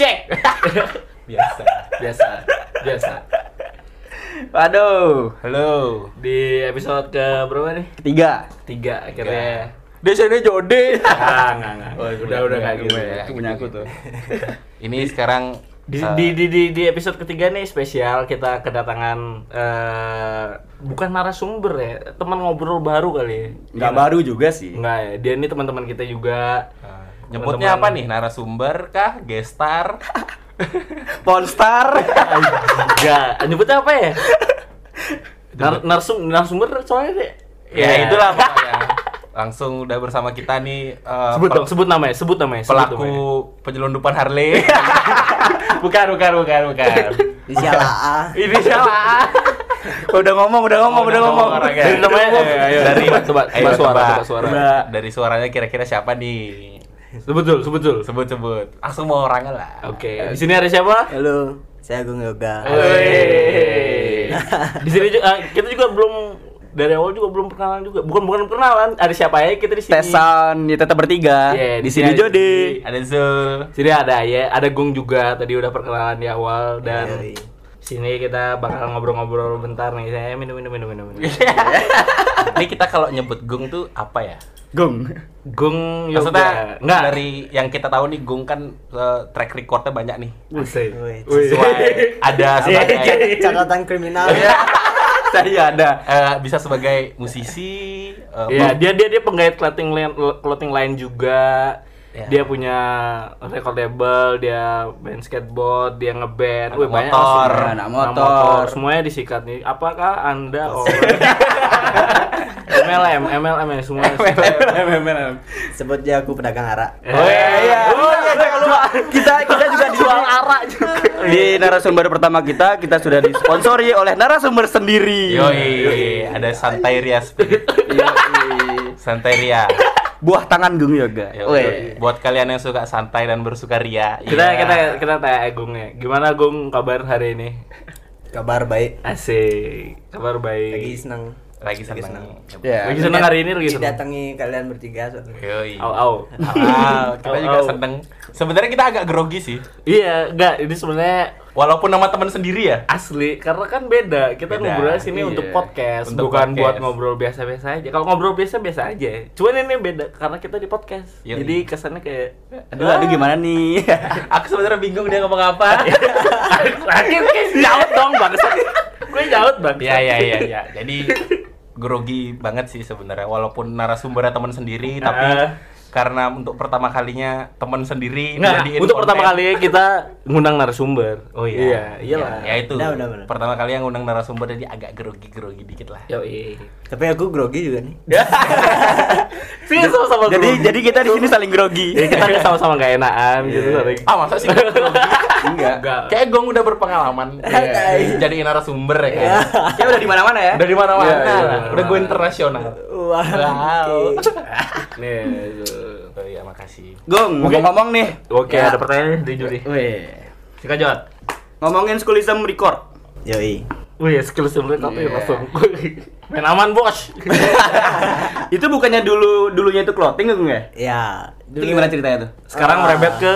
cek. Biasa. biasa, biasa. Waduh, Halo. Di episode ke berapa nih? ketiga. Tiga akhirnya. Di sini Jode. Ah, enggak, enggak. Oh, udah, udah kayak gue gitu. ya. Itu punya aku tuh. Ini sekarang Di, eh, di, di, di, di episode ketiga nih spesial kita kedatangan eh bukan narasumber ya, teman ngobrol baru kali ya. Nggak baru juga sih. Enggak ya, dia ini teman-teman kita juga. eh, nyebutnya apa nih? Narasumber kah? Gestar? Ponstar. Enggak, nyebutnya apa ya? Nar narsum narasumber soalnya deh. ya, itulah pokoknya. Langsung udah bersama kita nih eh, Sebut dong, sebut namanya, sebut namanya. sebut pelaku namanya. penyelundupan Harley. bukan, bukan, bukan, bukan. Inisial AA. Ini siapa? udah ngomong, udah ngomong, udah ngomong. orangnya. Dari namanya, ayo, ayo, dari coba, coba, suara, coba. Dari suaranya kira-kira siapa nih? Sebut dulu, sebut dulu. Sebut sebut. Langsung mau orangnya lah. Oke, di sini ada siapa? Halo, saya Agung Yoga. Di sini juga eh, kita juga belum dari awal juga belum perkenalan juga. Bukan bukan perkenalan, ada siapa ya kita di sini. Tesan, ya tetap bertiga. Iya, di sini ada- Jody. Ada Zul. Sini ada ya, ada Gung juga tadi udah perkenalan di awal dan Yoi. sini kita bakal ngobrol-ngobrol bentar nih. Saya minum minum minum minum. minum. Ini kita kalau nyebut Gung tuh apa ya? Gung. Gung Maksudnya yoga. Enggak. dari yang kita tahu nih Gung kan eh, track recordnya banyak nih. Wih. Sesuai ada sebagai Catatan kriminal. Saya ada. eh, bisa sebagai musisi. eh, Iya, pem- dia dia dia penggait clothing line, clothing line juga. Ya. Dia punya record label, dia main skateboard, dia ngeband, Anak Wih, banyak motor. sih. Anak motor. semuanya disikat nih. Apakah Anda orang MLM, MLM ya semuanya. Sebut aja aku pedagang arak. Oh iya, iya. Oh iya, jangan lupa. Kita kita juga dijual arak juga. Di narasumber pertama kita kita sudah disponsori oleh narasumber sendiri. Yoi, ada Santeria Spirit. Yoi. Santeria. Buah tangan Gung Yoga. Weh. Buat kalian yang suka santai dan bersukaria. Kita iya. kita kita tanya Agung ya. Gimana Gung kabar hari ini? Kabar baik. Asik. Kabar baik. Lagi senang. Lagi Lagi seneng. Ya. Lagi seneng hari ini lagi seneng. Didatangi kalian bertiga soalnya. Yoi. Au au. Ah, kita Au, juga au. seneng. Sebenarnya kita agak grogi sih. Iya, enggak, ini sebenarnya Walaupun nama teman sendiri ya. asli karena kan beda. Kita Beda, ngobrol sini iya. untuk podcast, Untuk bukan podcast. buat ngobrol biasa-biasa aja. Kalau ngobrol biasa-biasa aja. Cuman ini beda karena kita di podcast. Yoi. Jadi kesannya kayak Aduh, aduh gimana nih? Aku sebenarnya bingung dia ngomong apa. Akhir kayak nyaut dong bangsat. Gue nyaut bang. Iya iya iya iya. Jadi grogi banget sih sebenarnya walaupun narasumbernya teman sendiri tapi Ah. karena untuk pertama kalinya teman sendiri dijadiin untuk pertama konten. kali kita ngundang narasumber. Oh iya. iya. iyalah. Ya, ya itu. Udah, udah, udah. Pertama kali yang ngundang narasumber jadi agak grogi-grogi dikit lah. Yo, iya. Tapi aku grogi juga nih. Sih sama-sama jadi grogi. jadi kita di sini saling grogi. Ya, kita sama-sama gak enakan gitu sering. Ah masa sih grogi? Enggak. Enggak. Kayak Gong udah berpengalaman. Iya. Jadi narasumber ya kan. Ya udah di mana-mana ya. Udah di mana-mana. Iya, iya, lah. iya. Udah gue internasional. Wah. Wow. oke. Nih. Oh iya makasih. Gung, ngomong-ngomong nih. Oke, Ya. ada pertanyaan dari juri. Weh. Sikat jawab. Ngomongin schoolism record. Yoi. Wih, skill sebenarnya tapi Iya. langsung main aman bos. itu bukannya dulu dulunya itu clothing Gung ya? Ya. Itu gimana ceritanya tuh? Sekarang Ah. merebet ke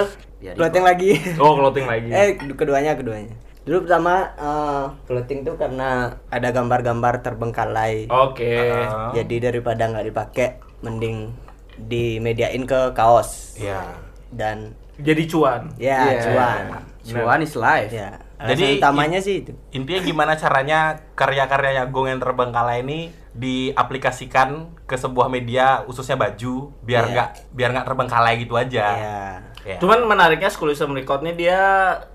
Clothing lagi. oh clothing lagi. Eh, keduanya keduanya. Dulu pertama eh, clothing tuh karena ada gambar-gambar terbengkalai. Oke. Ah. Jadi daripada nggak dipakai, mending dimediain ke kaos. Iya. Dan Jadi cuan. ya Iya. cuan. Cuan is life. Ya. Jadi, Jadi utamanya sih itu. Intinya gimana caranya karya-karyanya Gong yang terbengkalai ini diaplikasikan ke sebuah media khususnya baju biar Iya. nggak biar nggak terbengkalai gitu aja. Ya. Ya. Cuman menariknya schoolism record nih dia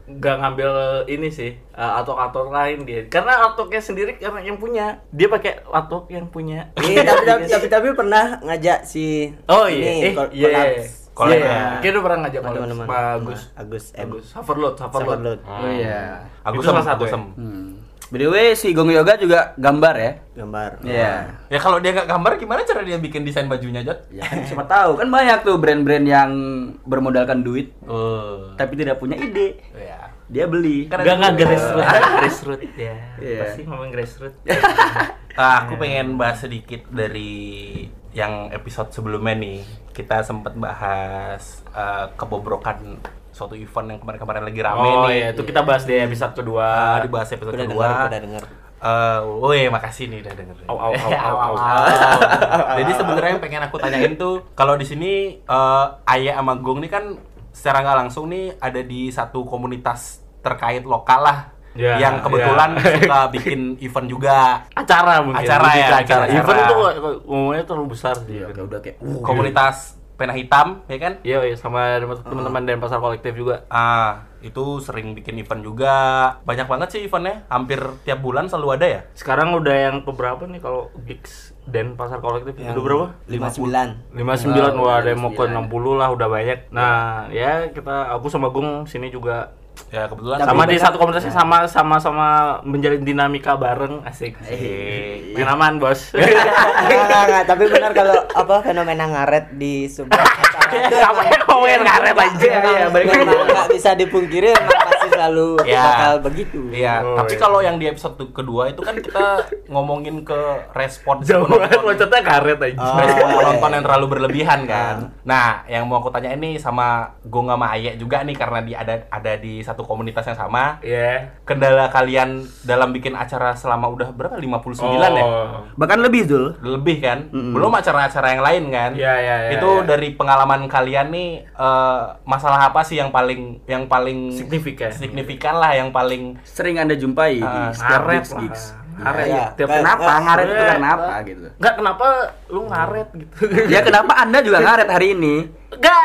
gak ngambil ini sih uh, artwork-artwork lain dia. Karena artworknya sendiri karena yang punya. Dia pakai artwork yang punya. Iya, tapi, tapi, tapi tapi pernah ngajak si Oh iya, eh, ini, kol- iya. collabs. Collab Iya, ya. Kayaknya udah pernah ngajak Sama teman-teman. sama Agus. Sama Agus. Agus. Haverloot, Haverloot. Saverloot. Oh iya. Agus Sem, satu Agus ya? Sem. Hmm. By the way, si Gong Yoga juga gambar ya? Gambar. Iya. Ya kalau dia nggak gambar gimana cara dia bikin desain bajunya, Jot? Ya kan siapa tahu kan banyak tuh brand-brand yang bermodalkan duit Oh. tapi tidak punya ide. Ya. Dia beli. Kan Enggak enggak ada- grassroot, grassroot ya. Iya. Pasti ngomong grassroot. Ah, aku pengen bahas sedikit dari yang episode sebelumnya nih. Kita sempat bahas eh, kebobrokan suatu event yang kemarin-kemarin lagi rame Oh nih. iya, itu kita bahas di episode kedua. Ah, dibahas episode Udah kedua. dengar, udah dengar. Eh, woi, makasih nih udah denger. Au, au, au, Eh, au, au. Jadi sebenarnya yang pengen aku tanyain tuh, kalau di sini eh, Ayah sama Gong nih kan secara nggak langsung nih ada di satu komunitas terkait lokal lah. Ya, yang kebetulan ya. suka bikin event juga. Acara mungkin. Acara ya, acara. acara. Event tuh umumnya terlalu besar sih. Kayak udah kayak uh, Komunitas pena hitam, ya kan? Iya, iya sama teman-teman dan pasar kolektif juga. Ah, itu sering bikin event juga. Banyak banget sih eventnya. Hampir tiap bulan selalu ada ya. Sekarang udah yang keberapa nih kalau gigs dan pasar kolektif Yang udah berapa? 59. 59 Oh, wah ada yang mau ke 59. 60 lah udah banyak. Nah, ya kita aku sama Gung sini juga Ya kebetulan sama di satu komunitasnya sama sama sama menjalin dinamika bareng asik. Eh, Main aman, Bos. Enggak, enggak, enggak, tapi benar kalau apa fenomena ngaret di sebuah yang ngomongin ngaret aja? Iya, iya, balik lagi. memang nggak bisa dipungkiri selalu Ya. bakal begitu. Iya, Oh, tapi iya. kalau yang di episode kedua itu kan kita ngomongin ke respon Jauh banget loncatnya karet aja. Oh. respon penonton yang terlalu berlebihan kan. Nah, yang mau aku tanya ini sama Gong sama Ayek juga nih karena di ada ada di satu komunitas yang sama. Iya. Kendala kalian dalam bikin acara selama udah berapa? 59 ya? Oh. bahkan lebih dul. Lebih kan? Belum acara-acara yang lain kan? Iya, iya, iya, Itu iya. dari pengalaman kalian nih eh, masalah apa sih yang paling yang paling Signifikan. signifikan lah yang paling Sering anda jumpai Ah, di setiap ngaret gigs gigs. Ngaret. Iya. Tiap Nggak, Kenapa nggak, ngaret itu ngaret. karena apa gitu? Enggak kenapa lu ngaret gitu. Ya kenapa anda juga ngaret hari ini? Enggak.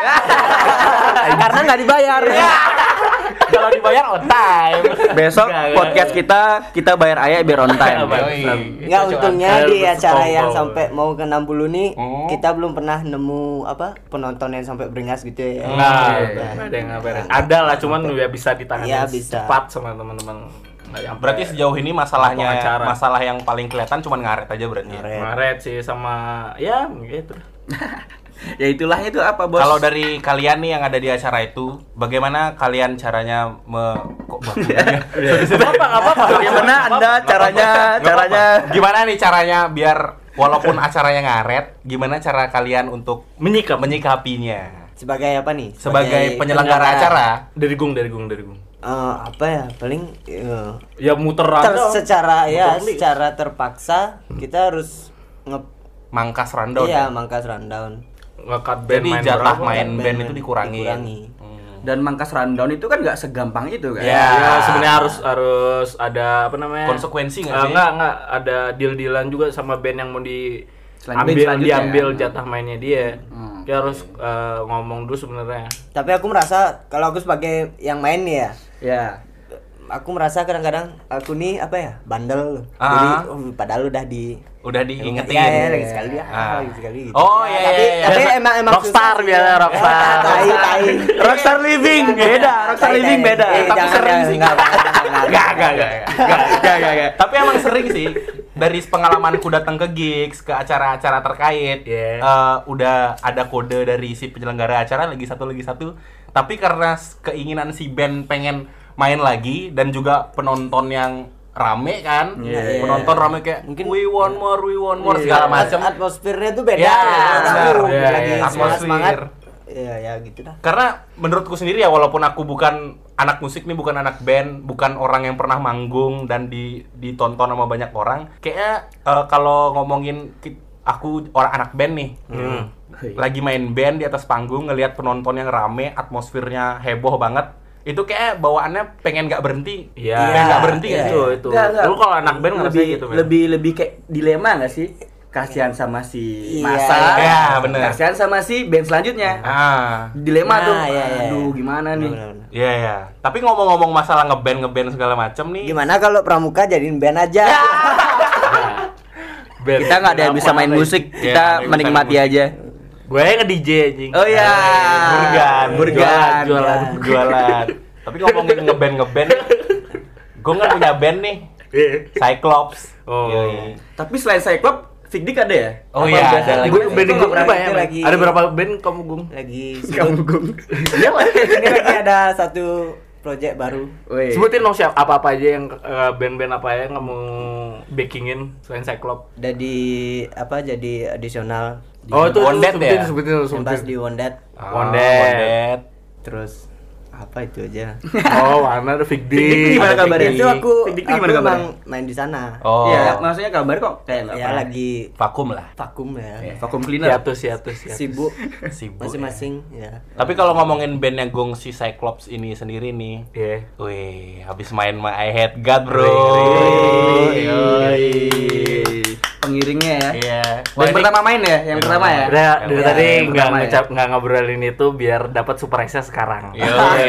Karena nggak dibayar. Kalau dibayar on time. Besok Nggak, nggak, podcast kita kita bayar ayah biar on time. Nggak. Nggak untungnya di acara yang sampai mau ke 60 nih Hmm. kita belum pernah nemu apa penonton yang sampai beringas gitu ya. Nah, nggak ada yang ngabarin. Ada lah, cuman ya bisa ditangani Iya, bisa. cepat sama teman-teman. Nyampe. Berarti sejauh ini masalahnya acara. masalah yang paling kelihatan cuma ngaret aja berarti. ya? Ngaret. ngaret sih sama ya gitu. ya itulah itu apa bos? Kalau dari kalian nih yang ada di acara itu, bagaimana kalian caranya me kok baku ya? apa apa apa. Bagaimana anda caranya caranya gimana nih caranya biar walaupun acaranya ngaret, gimana cara kalian untuk menyikap menyikapinya Sebagai apa nih? sebagai penyelenggara acara? dari gung dari gung dari gung. Eh, apa ya paling eh, Ya muter ter- aja. secara ya Muter secara terpaksa kita harus nge Mangkas rundown. iya ya? mangkas rundown ngekat band Jadi main jatah berapa. main Band band itu dikurangi. dikurangi. Hmm. dan mangkas rundown itu kan nggak segampang itu kan? Ya. Ya, sebenarnya harus harus ada apa namanya? Konsekuensi nggak Eh, sih? Enggak, enggak ada deal-dealan juga sama band yang mau di ambil selanjutnya. diambil jatah mainnya dia. Hmm. Dia harus eh, ngomong dulu sebenarnya. tapi aku merasa kalau aku sebagai yang main nih ya Ya. Aku merasa kadang-kadang aku nih apa ya bandel Ah. jadi oh, padahal udah di Udah diingetin. ya, ya, lagi sekali ya, Ah. lagi sekali gitu. Oh, Ya, iya, tapi, iya, iya. tapi emang emang Rockstar susah sih, biasa, ya. rockstar. tai tai Rockstar Living beda, Rockstar Tai, Living tai. beda. Eh, Tapi jangan, sering sih. enggak, enggak, enggak, enggak. Gak, gak, gak, Gak, gak, gak, gak. Tapi emang sering sih dari pengalamanku datang ke gigs, ke acara-acara terkait, Yeah. eh, udah ada kode dari si penyelenggara acara lagi satu lagi satu. Tapi karena keinginan si band pengen main lagi dan juga penonton yang rame kan, Iya, iya. penonton rame kayak Mungkin- we want more, we want more Iya, segala macam. atmosfernya tuh beda Ya, benar. Iya, lagi iya. semangat semangat Atmosfer. ya ya gitu dah Karena menurutku sendiri ya walaupun aku bukan anak musik nih, bukan anak band, bukan orang yang pernah manggung dan di ditonton sama banyak orang, kayaknya eh, kalau ngomongin aku orang anak band nih. Hmm. Lagi main band di atas panggung ngelihat penonton yang rame, atmosfernya heboh banget. Itu kayak bawaannya pengen nggak berhenti. Iya. Pengen nggak berhenti Iya, kan? Itu nggak. Lu kalau anak band ngerasa lebih, gitu, men. lebih lebih kayak dilema nggak sih? Kasihan sama si Iya, masa, iya, bener. Kasihan sama si band selanjutnya. Ah. Dilema Nah, tuh. iya, iya, Aduh, iya. gimana nih? Iya ya. Tapi ngomong-ngomong masalah ngeband ngeband segala macam nih. gimana kalau pramuka jadiin band aja Band. Kita nggak ada yang bisa main musik, Iya, kita menikmati aja. Gue nge DJ anjing. Oh iya. Burgan, Burgan. Jualan. jualan. Tapi ngomongin ngeband ngeband, gue nggak punya band nih. Cyclops. Oh. Yoi. Tapi selain Cyclops, Fikdik ada ya? Oh iya, ada lagi. Gue band gue banyak. lagi- Ada berapa band kamu gung? lagi Kamu gung. Iya lah. ini lagi ada satu project baru Woi. Sebutin dong siapa apa-apa aja yang eh, band-band apa ya yang kamu backingin selain Cyclops. jadi apa jadi additional di Oh itu Wondet sebutin, ya? sebutin, yang sebutin. pas di Wondet Ah, Wondet. Wondet. terus apa itu aja. Oh, mana ada Big Dik gimana kabarnya? Itu aku, aku gimana kabarnya? main di sana. Oh, Iya, maksudnya kabar kok kayak ya lagi vakum lah. vakum ya. vakum cleaner. Hiatus, hiatus, hiatus. Sibuk Sibuk. masing-masing ya. Tapi kalau ngomongin bandnya Gong si Cyclops ini sendiri nih, Iya. wih, habis main sama I Hate God, bro. Yoi. Pengiringnya ya. Iya. Yang ini- pertama main ya, yang pertama ya. Udah, dari pertama. tadi nggak ya. ngecap nggak ngobrolin itu biar dapat surprise sekarang. Yoi.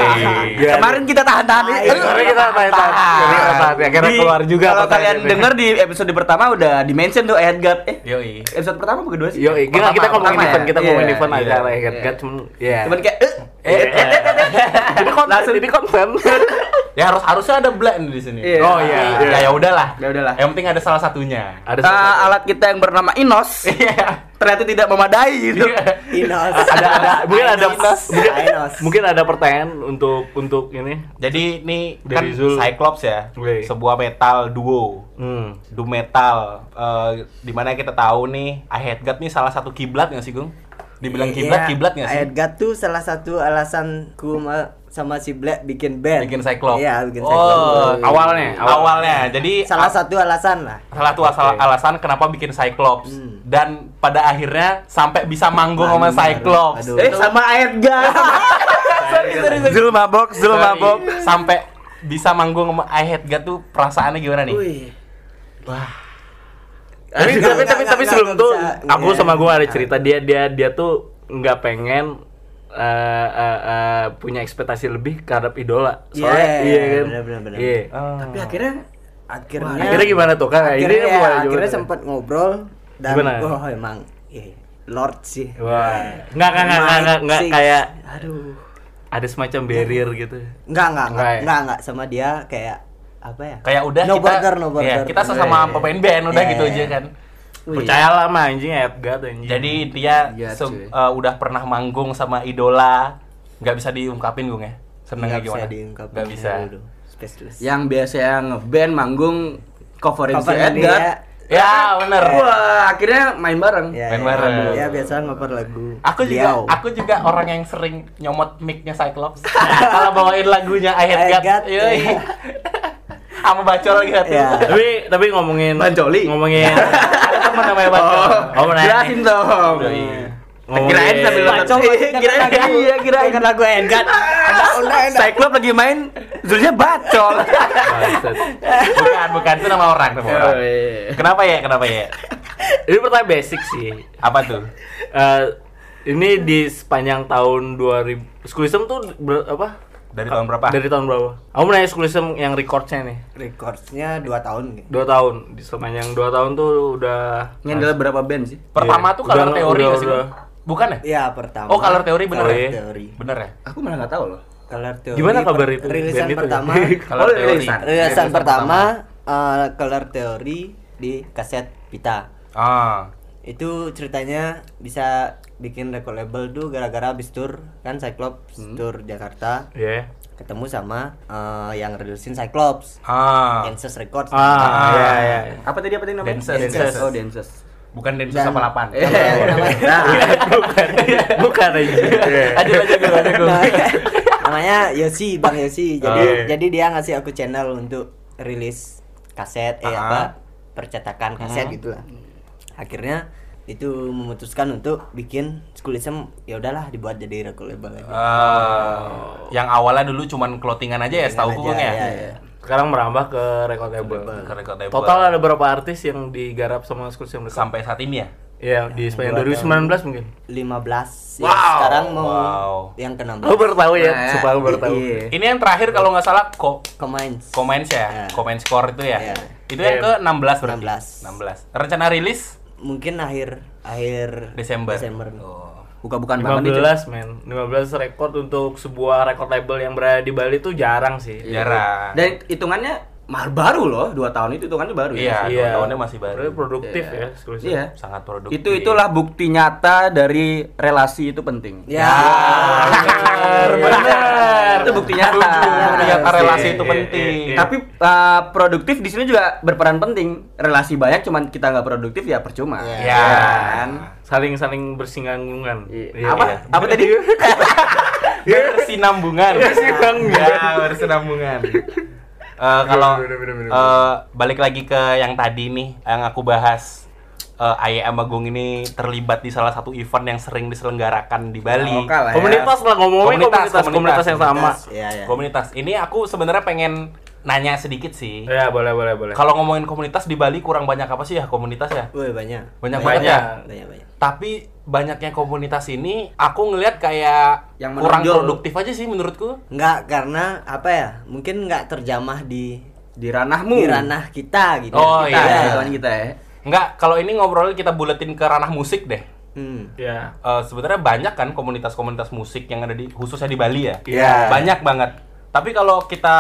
Biar- Kemarin kita tahan-tahan Kemarin kita tanya-tanya, kita tahan, akhirnya keluar juga Kalau kalian denger di episode pertama udah di mention tuh Edgar. Eh, Yoi. episode pertama apa kedua sih? Yo, kita kita ngomongin event, ya? kita ngomongin Iya, event iya, aja lah, iya. ya kan? Cuman, ya. Cuman kayak eh, Eh, eh, eh, Jadi konten, jadi konten. Ya harus harusnya ada blend di sini. Iya. Oh, iya. Ya ya udahlah. Ya udahlah. Yang penting ada salah satunya. Ada eh, sesuatu. alat kita yang bernama Inos Iya. ternyata tidak memadai gitu. Inos. ada ada mungkin ada Inos. mungkin, Inos. mungkin ada pertanyaan untuk untuk ini Jadi ini Dari kan Zul. Cyclops ya, Wih. sebuah metal duo. hmm. Doom metal eh di mana kita tahu nih I Hate God nih salah satu kiblat nggak sih Gung? Dibilang kiblat Iya, kiblat nggak sih? Edgar tuh salah satu alasanku ma- sama si Black bikin band. Bikin Cyclops. Iya, bikin Oh, Cyclops. awalnya awal. awalnya. Jadi Salah satu alasan lah. salah satu asal- Oke. alasan kenapa bikin Cyclops Hmm. dan pada akhirnya sampai bisa manggung sama. Cyclops. Aduh. Eh sama Edgar. sorry, sorry, sorry. Zul mabok, Zul Sorry. mabok. sampai bisa manggung sama God tuh perasaannya gimana nih? Wih. tapi Enggak, tapi tapi, tapi enggak, sebelum tuh aku Iya. sama gua ada cerita dia dia dia tuh nggak pengen eh, eh, eh, punya ekspektasi lebih terhadap idola soalnya Iya, iya kan benar, benar, benar. iya Ah. Tapi akhirnya Akhirnya akhirnya gimana tuh kan Akhirnya, ini ya, gimana, akhirnya sempat ngobrol dan Gimana? oh emang eh, Lord sih. wah nggak nggak nggak nggak nggak nggak kayak aduh. ada semacam barrier gitu Enggak, enggak, Nggak enggak, ya? enggak, enggak sama dia kayak apa ya? Kayak udah no kita border, no Iya, border. kita sesama Iya. pemain band udah Iya, gitu aja kan. Wih. percayalah mah anjing Edgar anjing Jadi dia Iya, se- cuy. eh, udah pernah manggung sama idola, nggak bisa diungkapin gung ya? Senengnya Nggak gimana? bisa diungkapin. Nggak bisa. Aduh, Speechless. yang biasa ngeband manggung coverin si Edgar. dia. Ya bener. Wah, akhirnya main bareng. Ya, Main ya, bareng. Ya biasa ngoper lagu. Aku juga, Beliau. aku juga orang yang sering nyomot mic-nya Cyclops. Kalau bawain lagunya I Hate God, iya. Sama bacol gitu. Iya. tapi tapi ngomongin Bancoli. ngomongin Ada teman namanya bacol. Oh, benar. jelasin dong. Kirain sambil nonton. Bacol, Kirain iya, kirain Kan lagu enak. Cyclops lagi main, Zulnya bacol. Bukan, bukan itu nama orang, nama orang. Oh. Kenapa ya? Kenapa ya? ini pertanyaan basic sih Apa tuh? Eh, ini di sepanjang tahun 2000 Schoolism tuh ber- apa? Dari tahun berapa? Dari tahun berapa? Aku mau nanya Schoolism yang recordsnya nih Recordsnya 2 tahun gitu. dua tahun di sepanjang dua tahun tuh udah Ngendel berapa band sih? Pertama Iya. tuh color teori udah- sih? udah. Bukan ya? Iya, pertama. Oh, color teori bener Color ya? Theory. Bener ya? Aku malah nggak tahu loh. Color Theory. Gimana kabar itu? Rilisan band pertama. Color Oh, teori. rilisan. Rilisan pertama eh, Color Theory di kaset Pita. Ah. Itu ceritanya bisa bikin record label tuh gara-gara habis tour kan Cyclops Hmm. tour Jakarta Iya. ketemu sama eh, yang rilisin Cyclops. Ah. Kansas Records. Ah, Ah. iya iya. Apa tadi apa tadi namanya? Dances. Dances. Oh, Dances. Bukan Densus Dan- 88. Eh, Nah, bukan. Bukan aja. Aja aja gue, aja gue. Nah, namanya Yosi, Bang Yosi. Jadi Oh. jadi dia ngasih aku channel untuk rilis kaset eh Ah. apa percetakan kaset Hmm. gitu lah. Akhirnya itu memutuskan untuk bikin Schoolism ya udahlah dibuat jadi record label lagi. Ah, yang awalnya dulu cuman clothingan aja ya, setahu gue Aja, ya. ya, ya. Sekarang merambah ke record label. Ke record label. Total ada berapa artis yang digarap sama Schoolism sampai saat ini ya. Iya, di sepanjang dua 2019 mungkin. 15 ya, Wow. sekarang mau Wow. yang ke-16 Aku baru tahu ya, Nah, supaya aku baru tahu. iya. Ini yang terakhir kalau nggak salah ko Comments. comments ya, Ya. comment score itu ya. Ya. Itu yang Iya. ke 16 berarti. 16. 16. Rencana rilis Mungkin akhir akhir Desember. Desember. Oh. Cuk. 15 men, 15 rekor untuk sebuah record label yang berada di Bali itu jarang sih. Jarang. Dan hitungannya mahal baru loh, 2 tahun itu hitungannya baru Iya, ya. dua tahunnya masih baru. Berarti produktif Iya. ya, Schoolism. Iya. Sangat produktif. Itu itulah bukti nyata dari relasi itu penting. Ya. benar, benar. Itu bukti nyata. Bukti nyata relasi itu Iya, penting. iya, iya. Tapi uh, produktif di sini juga berperan penting. Relasi banyak cuman kita nggak produktif ya percuma. Iya. Ya. Kan? Saling-saling bersinggungan. Iya. Iya, Apa? iya. Apa tadi? bersinambungan. Bersinambungan. Ya, bersinambungan. Eh, kalau eh, balik lagi ke yang tadi nih yang aku bahas eh Aye sama Gung ini terlibat di salah satu event yang sering diselenggarakan di Bali. Lokal lah ya. Komunitas lah ngomongin Komunitas, komunitas, komunitas, yang sama. Iya, iya. Komunitas. Ini aku sebenarnya pengen nanya sedikit sih. Ya boleh boleh boleh. Kalau ngomongin komunitas di Bali kurang banyak apa sih ya komunitas ya? Wih, banyak. Banyak Banyak. banget ya. Banyak banyak. Tapi banyaknya komunitas ini aku ngelihat kayak Yang kurang produktif aja sih menurutku. Enggak karena apa ya? Mungkin nggak terjamah di Di ranahmu. di ranah kita gitu. Oh, kita, iya. ya, kawan kita ya. Enggak, kalau ini ngobrol kita buletin ke ranah musik deh. Hmm. Ya. Eh, sebenarnya banyak kan komunitas-komunitas musik yang ada di khususnya di Bali ya. Iya. Banyak banget. Tapi kalau kita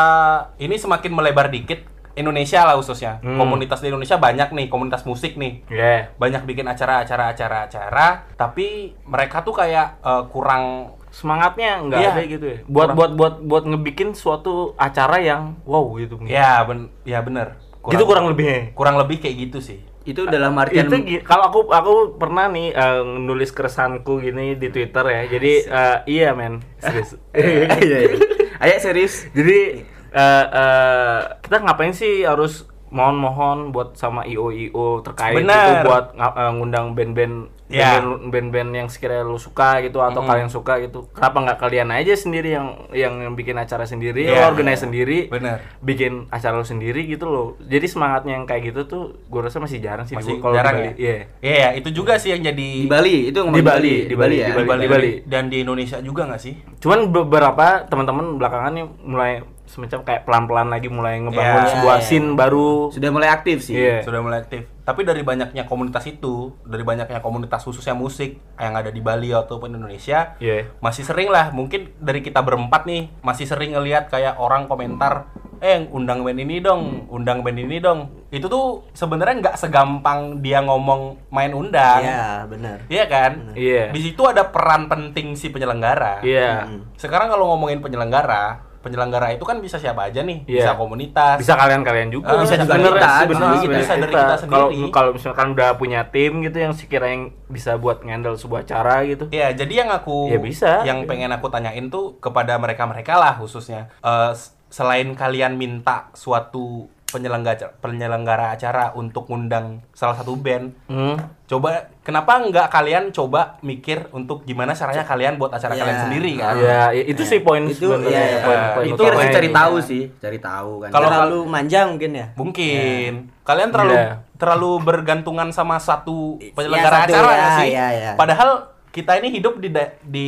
ini semakin melebar dikit Indonesia lah khususnya. Hmm. Komunitas di Indonesia banyak nih, komunitas musik nih. Ya. Banyak bikin acara-acara acara-acara, tapi mereka tuh kayak eh, kurang Semangatnya nggak Iya. ada gitu ya. Buat Kurang. buat buat buat ngebikin suatu acara yang wow gitu. ya ben ya bener. Gitu kurang lebihnya. kurang lebih kayak gitu sih. Itu dalam artian itu kalau aku aku pernah nih eh, nulis keresahanku gini di Twitter ya. Jadi eh, iya men, serius. Iya, iya. Ayo serius. Jadi eh, eh, kita ngapain sih harus mohon-mohon buat sama IO IO terkait Bener. gitu buat eh, ngundang band-band Ya. band-band band-band yang sekiranya lu suka gitu atau kalian suka gitu. Kenapa nggak kalian aja sendiri yang yang bikin acara sendiri, Iya. lo organize sendiri, Bener. bikin acara lu sendiri gitu loh. Jadi semangatnya yang kayak gitu tuh gue rasa masih jarang sih Masih di- kalau di jarang Bali. ya. Iya. Iya, ya, itu juga sih yang jadi Di Bali itu ngomong Di Bali, di Bali, ya. di Bali. di Bali, Bali. dan di Indonesia juga nggak sih? Cuman beberapa teman-teman belakangan nih mulai semacam kayak pelan-pelan lagi mulai ngebangun Iya. sebuah Iya, scene baru. Sudah mulai aktif sih. Iya. sudah mulai aktif. Tapi dari banyaknya komunitas itu, dari banyaknya komunitas khususnya musik yang ada di Bali ataupun Indonesia, Iya. masih sering lah mungkin dari kita berempat nih masih sering ngelihat kayak orang komentar eh undang band ini dong undang band ini dong itu tuh sebenarnya nggak segampang dia ngomong main undang Iya, benar. Iya kan Iya. di situ ada peran penting si penyelenggara Iya. sekarang kalau ngomongin penyelenggara penyelenggara itu kan bisa siapa aja nih Iya. bisa komunitas Bisa kalian-kalian juga, Ah, bisa bisa juga kita, kita, bisa bisa dari kita sendiri. kalau misalkan udah punya tim gitu yang sekiranya yang bisa buat ngendel sebuah acara gitu. Iya, jadi yang aku Ya, bisa. yang pengen aku tanyain tuh kepada mereka-mereka lah khususnya s- selain kalian minta suatu penyelenggara penyelenggara acara untuk ngundang salah satu band, Hmm. coba kenapa nggak kalian coba mikir untuk gimana caranya kalian buat acara Iya. kalian sendiri kan? Ya, ya, itu sih poin Itu, sebenarnya, iya, iya. poin- poin itu harus cari Iya. tahu sih, cari tahu kan. Kalau- terlalu manja mungkin ya. Mungkin kalian terlalu Iya. terlalu bergantungan sama satu Iya, penyelenggara satu, acara ya, sih. iya, iya. Padahal kita ini hidup di di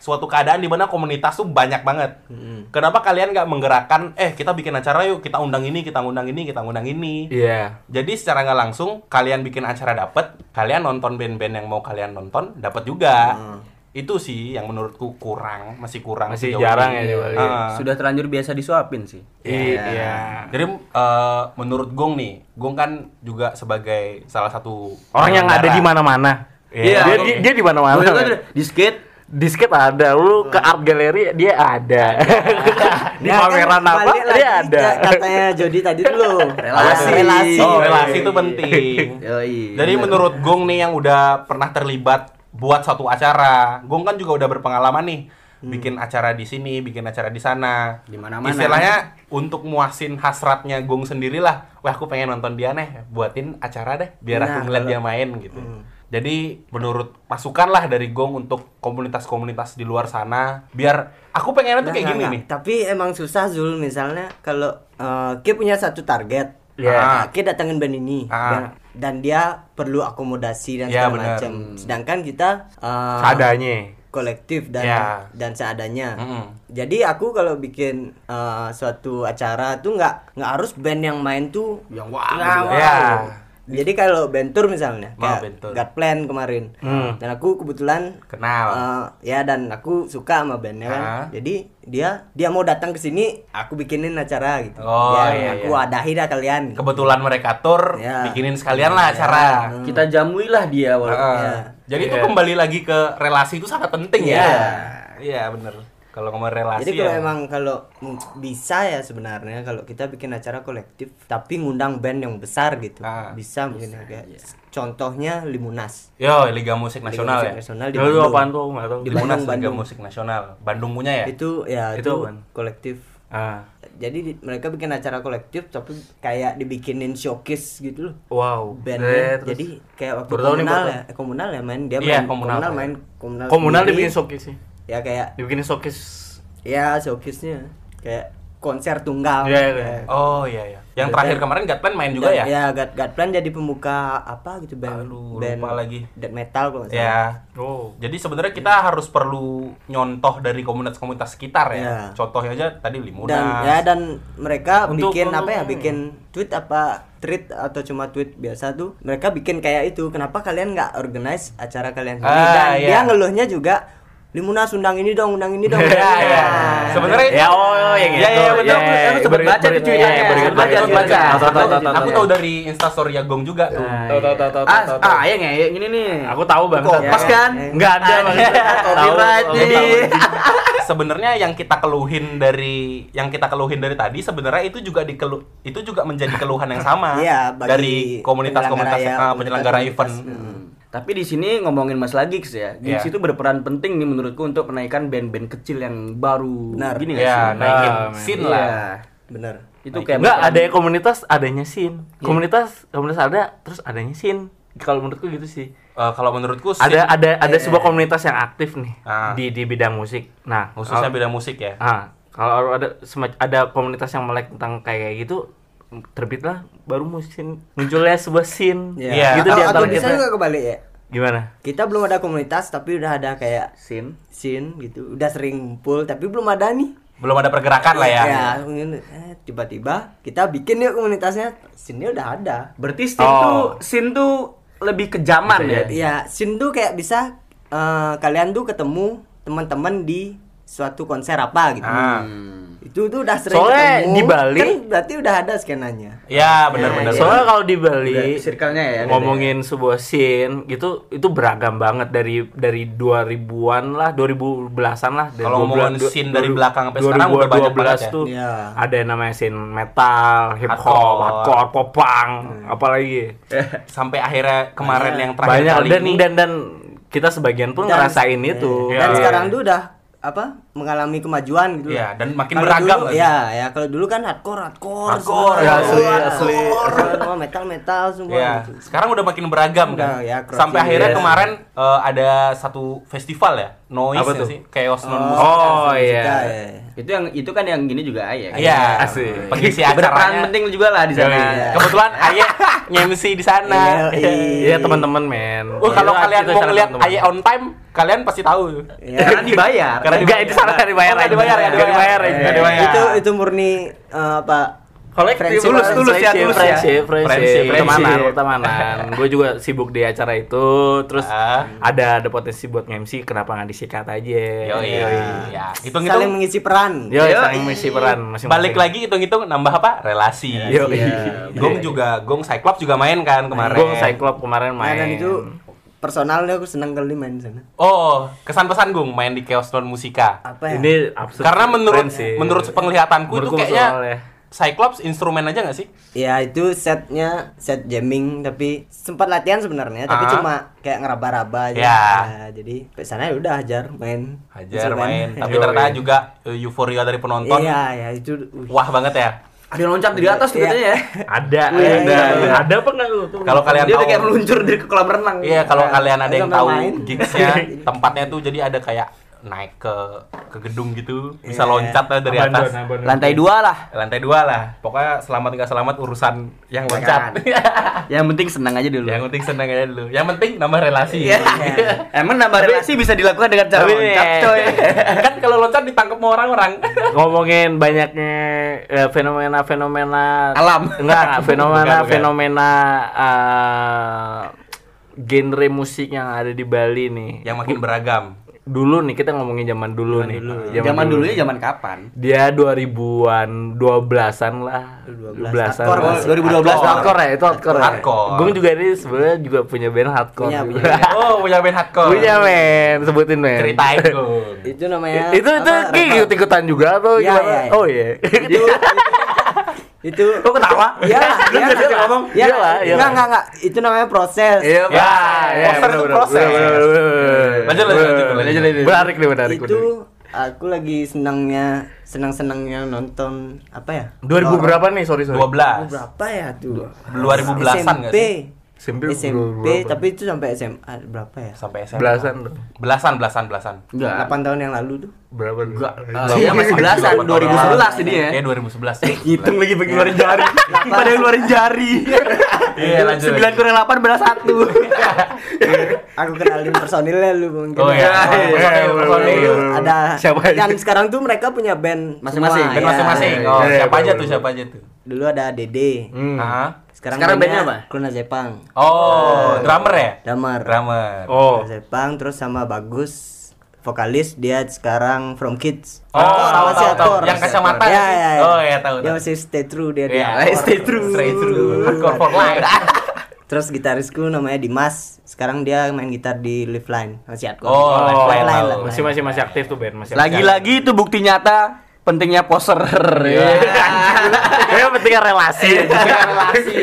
suatu keadaan di mana komunitas tuh banyak banget. Mm-mm. Kenapa kalian nggak menggerakkan? Eh kita bikin acara yuk, kita undang ini, kita undang ini, kita undang ini. Iya. Jadi secara nggak langsung kalian bikin acara dapet, kalian nonton band-band yang mau kalian nonton dapat juga. Hmm. Itu sih yang menurutku kurang, masih kurang. Masih jarang ini. ya. Ah. Sudah terlanjur biasa disuapin sih. Iya. Jadi eh, menurut Gong nih, Gong kan juga sebagai salah satu Orang yang ada di mana-mana. Iya. Dia, dia, dia di mana-mana. Juga men. ada di skate Disket ada, lu ke art gallery dia ada. di Ya, kan pameran apa balik lagi dia ada. Katanya Jody tadi dulu. Relasi. relasi. Oh, relasi itu penting. Yoi. Jadi menurut Gong nih yang udah pernah terlibat buat suatu acara, Gong kan juga udah berpengalaman nih bikin acara di sini, bikin acara di sana. Di mana-mana. Istilahnya untuk muasin hasratnya Gong sendirilah. Wah, aku pengen nonton dia nih, buatin acara deh biar Nah, aku ngeliat kalau- dia main gitu. Jadi menurut masukan lah dari Gong untuk komunitas-komunitas di luar sana, biar aku pengennya tuh Nah, kayak nah, gini nah. nih. Tapi emang susah Zul misalnya kalau eh, Ki punya satu target. Iya. Nah, Ki datengin band ini Ah. dan, dan dia perlu akomodasi dan Iya, segala macam. Sedangkan kita eh, Seadanya. kolektif dan Iya. dan seadanya. Mm-mm. Jadi aku kalau bikin eh, suatu acara tuh nggak nggak harus band yang main tuh yang wah. Nah, gitu. wow. Ya. Jadi kalau bentur misalnya, Mau kayak bentur. God Plan kemarin, Hmm. dan aku kebetulan Kenal. eh, ya dan aku suka sama bandnya kan. Ah. Jadi dia dia mau datang ke sini, aku bikinin acara gitu. Oh, Ya, iya, aku iya. adahi dah kalian. Kebetulan mereka tur, Ya. bikinin sekalian lah acara. Kita jamuilah dia walaupun. Heeh. Iya. Jadi itu Iya. kembali lagi ke relasi itu sangat penting ya. Iya. Iya bener. Kalau ngomong relasi Jadi kalau ya. emang kalau bisa ya sebenarnya kalau kita bikin acara kolektif tapi ngundang band yang besar gitu. Ah, bisa mungkin ya, kayak contohnya Limunas. Yo, Liga Musik Liga Nasional Musik ya. Nasional di Itu Bandung. tuh? Nggak tahu. Di Limunas Bandung, Liga. Musik Nasional. Bandung punya ya? Itu ya Itu itu, apaan? kolektif. Ah. Jadi di- mereka bikin acara kolektif tapi kayak dibikinin showcase gitu loh. Wow. Bandnya. Eh, Jadi kayak waktu komunal ya, eh, komunal ya main dia Iya, main komunal. main komunal. komunal sendiri. dibikin showcase sih. Ya kayak Dibikin showcase. ya showcase-nya kayak konser tunggal. Iya, iya. Kayak- Oh iya iya. Yang terakhir kemarin Gatland main juga ya? Ya, God, Godplan jadi pembuka apa gitu band Aduh, band lupa lagi. death metal kalau. Ya. Oh. Jadi sebenarnya kita harus perlu nyontoh dari komunitas-komunitas sekitar ya. Iya. Contohnya aja tadi Limunas. Dan ya dan mereka Untuk- bikin untuk- apa ya? Bikin tweet apa tweet atau cuma tweet biasa tuh. Mereka bikin kayak itu. Kenapa kalian nggak organize acara kalian sendiri? Ah, dan iya. dia ngeluhnya juga Limunas undang ini dong, undang ini dong. Iya, iya. Sebenarnya Ya oh yang Iya, itu. iya, betul. Iya, Aku sempet beri- baca tuh iya, Sempet baca, baca. aku tahu. dari instastory Gong juga tuh. Tahu tahu tahu tahu. Ah, ah, yang ya, ini nih. Aku tahu banget. Ya, kan? ya. Enggak ada banget. Tahu, Copyright nih. tahu. sebenarnya yang kita keluhin dari yang kita keluhin dari tadi sebenarnya itu juga dikelu itu juga menjadi keluhan yang sama Iya, bagi dari komunitas-komunitas penyelenggara ya, event. Tapi di sini ngomongin Mas Lagix ya. Gigs Iya. itu berperan penting nih menurutku untuk menaikkan band-band kecil yang baru. Benar. Gini nggak Ya, sih? naikin Ah, scene Iya. lah. Bener. Itu kayak Enggak, ada komunitas, adanya sin. Komunitas, komunitas ada, terus adanya sin. Kalau menurutku gitu sih. Eh, kalau menurutku scene, Ada ada ada sebuah komunitas yang aktif nih Ah. di di bidang musik. Nah, khususnya kalau- bidang musik ya. Ah, kalau ada ada komunitas yang melek tentang kayak gitu, terbitlah baru musim munculnya sebuah scene. Iya. Gitu di atau, antara atau bisa kita. juga kebalik ya. Gimana? Kita belum ada komunitas tapi udah ada kayak scene. scene gitu. Udah sering ngumpul tapi belum ada nih. Belum ada pergerakan lah ya. Ya, eh, tiba-tiba kita bikin yuk komunitasnya. Scene-nya udah ada. Berarti scene Oh. tuh scene tuh lebih ke zaman ya. Iya, scene tuh kayak bisa eh, kalian tuh ketemu teman-teman di suatu konser apa gitu. Ah. Itu tuh udah sering Soalnya ketemu. di Bali- kan berarti udah ada skenanya. Ya, benar-benar. Iya. Soalnya kalau di Bali circle-nya ya. ngomongin sebuah scene gitu itu beragam banget dari dari 2000-an lah, 2010-an lah. Kalau 12 ngomongin scene dari 2000 belakang sampai sekarang udah banyak banget ya. tuh Iya. ada yang namanya scene metal, hip hop, Hardcore. hardcore, popang, apalagi. Sampai akhirnya kemarin Banyak. yang terakhir Banyak kali dan, ini dan dan kita sebagian pun Dan- ngerasain itu. Dan Iya. sekarang tuh udah apa mengalami kemajuan gitu. Iya, lah. dan makin Kalau beragam dulu, lagi. Ya, ya kalau dulu kan hardcore, hardcore, Hardcore, ya, asli, asli. semua metal, metal semua. Ya, gitu. sekarang udah makin beragam Udah, kan. ya, Sampai akhirnya yes. kemarin eh, ada satu festival ya, Noise Apa ya tuh? sih, Chaos non Oh, musik. Oh, musika, iya. ya. Itu yang itu kan yang gini juga Ayah. Iya, Asik. pengisi Berperan acaranya. penting juga lah di sana. Iya. Kebetulan Aye nge-MC di sana. Iya, Iya teman-teman men. Oh, kalau Iya, kalian mau ngeliat. Aye on time, kalian pasti tahu. Ya. Karena dibayar. Karena Enggak itu nggak dibayar ya, Nggak dibayar ya. Nggak dibayar. Itu itu murni eh, apa? Kolektif tulus tulus ya tulus ya. friendship, Friendship, pertemanan, pertemanan. Gue juga sibuk di acara itu, terus Ah. ada ada potensi buat MC, kenapa nggak disikat aja? Yo, iya. Ya, Saling hitung-hitung mengisi peran. Yo, saling mengisi peran balik lagi hitung-hitung nambah apa? Relasi. Yo, Iya. Gong juga, Gong Cyclops juga main kan kemarin. Gue Cyclops kemarin Nah, main. dan itu personalnya aku seneng kali main di sana. Oh, kesan pesan Gong main di Chaos Non Musika. Apa ya? Ini absurd. Karena menurut sih. menurut penglihatanku itu kayaknya soalnya. Cyclops instrumen aja gak sih? Ya itu setnya set jamming tapi sempat latihan sebenarnya tapi Ah. cuma kayak ngeraba-raba aja. Ya. Ya, jadi ke sana ya udah hajar main. Hajar Instrumen. main, tapi ternyata juga eh, euforia dari penonton. Iya, ya itu uh, Wah banget ya. Ada yang loncat di atas tuh Iya. katanya ya. Ada, Iya, ada, iya. ada apa nggak lu tuh? Kalau kalian Dia tahu kayak meluncur dari ke kolam renang. Iya, kalau Nah, kalian ada yang tahu gigsnya, tempatnya tuh jadi ada kayak naik ke ke gedung gitu, bisa Iya. loncat lah dari Abandon, atas. abandon. Lantai dua lah. Lantai dua lah. Pokoknya selamat nggak selamat urusan yang loncat. Yang penting senang aja dulu. yang penting senang aja dulu. Yang penting nambah relasi. Iya. Emang nambah relasi bisa dilakukan dengan cara Tapi loncat, coy. kan ditangkap sama orang-orang. ngomongin banyaknya eh, fenomena-fenomena Alam. enggak Bukan, fenomena-fenomena eh, genre musik yang ada di Bali nih yang makin beragam. Dulu nih kita ngomongin zaman dulu nih. Zaman dulu ya zaman kapan? Dia 2000-an, 12-an lah. 12-an. Hardcore, lah. Mas. 2012 hardcore ya, itu hardcore. ya. Hardcore. Gung juga ini sebenarnya juga punya band hardcore. Punya, punya. Oh, punya band hardcore. Punya men, sebutin men. Ceritain, Gung. Itu namanya itu itu kayak ikut-ikutan juga atau Iya, gimana? iya, iya. Oh iya. itu itu Kok ketawa? Iya, Lu iya, jadi iya. ngomong. Iya, Iya lah, iya enggak, lah. enggak, enggak. Itu namanya proses. Iya. Ya, Iya, poster itu proses. Bener-bener. Lanjut, lanjut, lanjut. Menarik nih, menarik. itu aku lagi senangnya senang-senangnya nonton apa ya? 2000 berapa nih? Sorry, sorry. 12. Berapa ya tuh? 2010-an nggak SMP. SMP, SMP, berapa? tapi itu sampai SMA berapa ya? Sampai SMA. Belasan. Belasan, belasan, belasan. Enggak. 8 tahun yang lalu tuh. Berapa? Enggak. Iya masih belasan 2011 ini ya. Kayak 2011 sih. Hitung lagi pakai ngeluarin jari. Pada yang ngeluarin jari. Iya, lanjut. 9 kurang 8 belas 1. Aku kenalin personilnya lu mungkin. Oh iya. Iya, iya, iya, Personil. iya. Ada Siapa aja? yang sekarang tuh mereka punya band Masing-masing, Band ya. masing-masing. iya, Oh, iya, siapa iya, aja iya. tuh? Siapa aja tuh? Dulu ada Dede. Hmm. Sekarang, Sekarang bandnya apa? Kluna Jepang. Oh, drummer ya? Damar. Drummer. Oh. Kluna Jepang terus sama Bagus vokalis dia sekarang From Kids. Oh, tahu, masih tahu, tahu. aktor. Yang kacamata Ya, sih? ya, ya. Oh, iya, tahu, Dia tahu. masih stay true dia. dia Iya, aktor. stay true. Stay true. Hardcore for life. Terus gitarisku namanya Dimas. Sekarang dia main gitar di Lifeline. Masih hardcore. Oh, Oh, Lifeline Lifeline, tahu. Lifeline. masih masih masih aktif tuh band, masih. Lagi-lagi itu bukti nyata pentingnya poser. Iya. Kayak pentingnya relasi aja. relasi.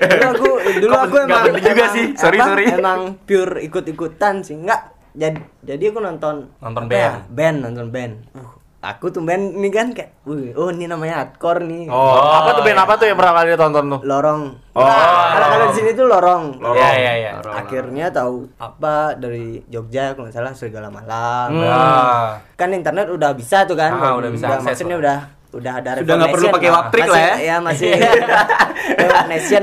dulu aku dulu aku nggak emang penting juga sih? Sorry, sorry. Emang pure ikut-ikutan sih. Enggak. Jadi jadi aku nonton Nonton apa ya, band. band nonton band. Uh, aku tuh band ini kan kayak, wih, oh ini namanya hardcore nih. Oh, apa tuh band apa tuh yang pernah kali tonton tuh? Lorong. Oh. Nah, kalau kalau di sini tuh lorong. Iya, iya, iya. Akhirnya tahu apa dari Jogja kalau nggak salah Serigala Malam. Ah. Kan internet udah bisa tuh kan. Ah, udah bisa akses maksudnya udah udah ada Sudah nggak perlu pakai waptrik lah ya. Masih- Ya masih Lewat Nation.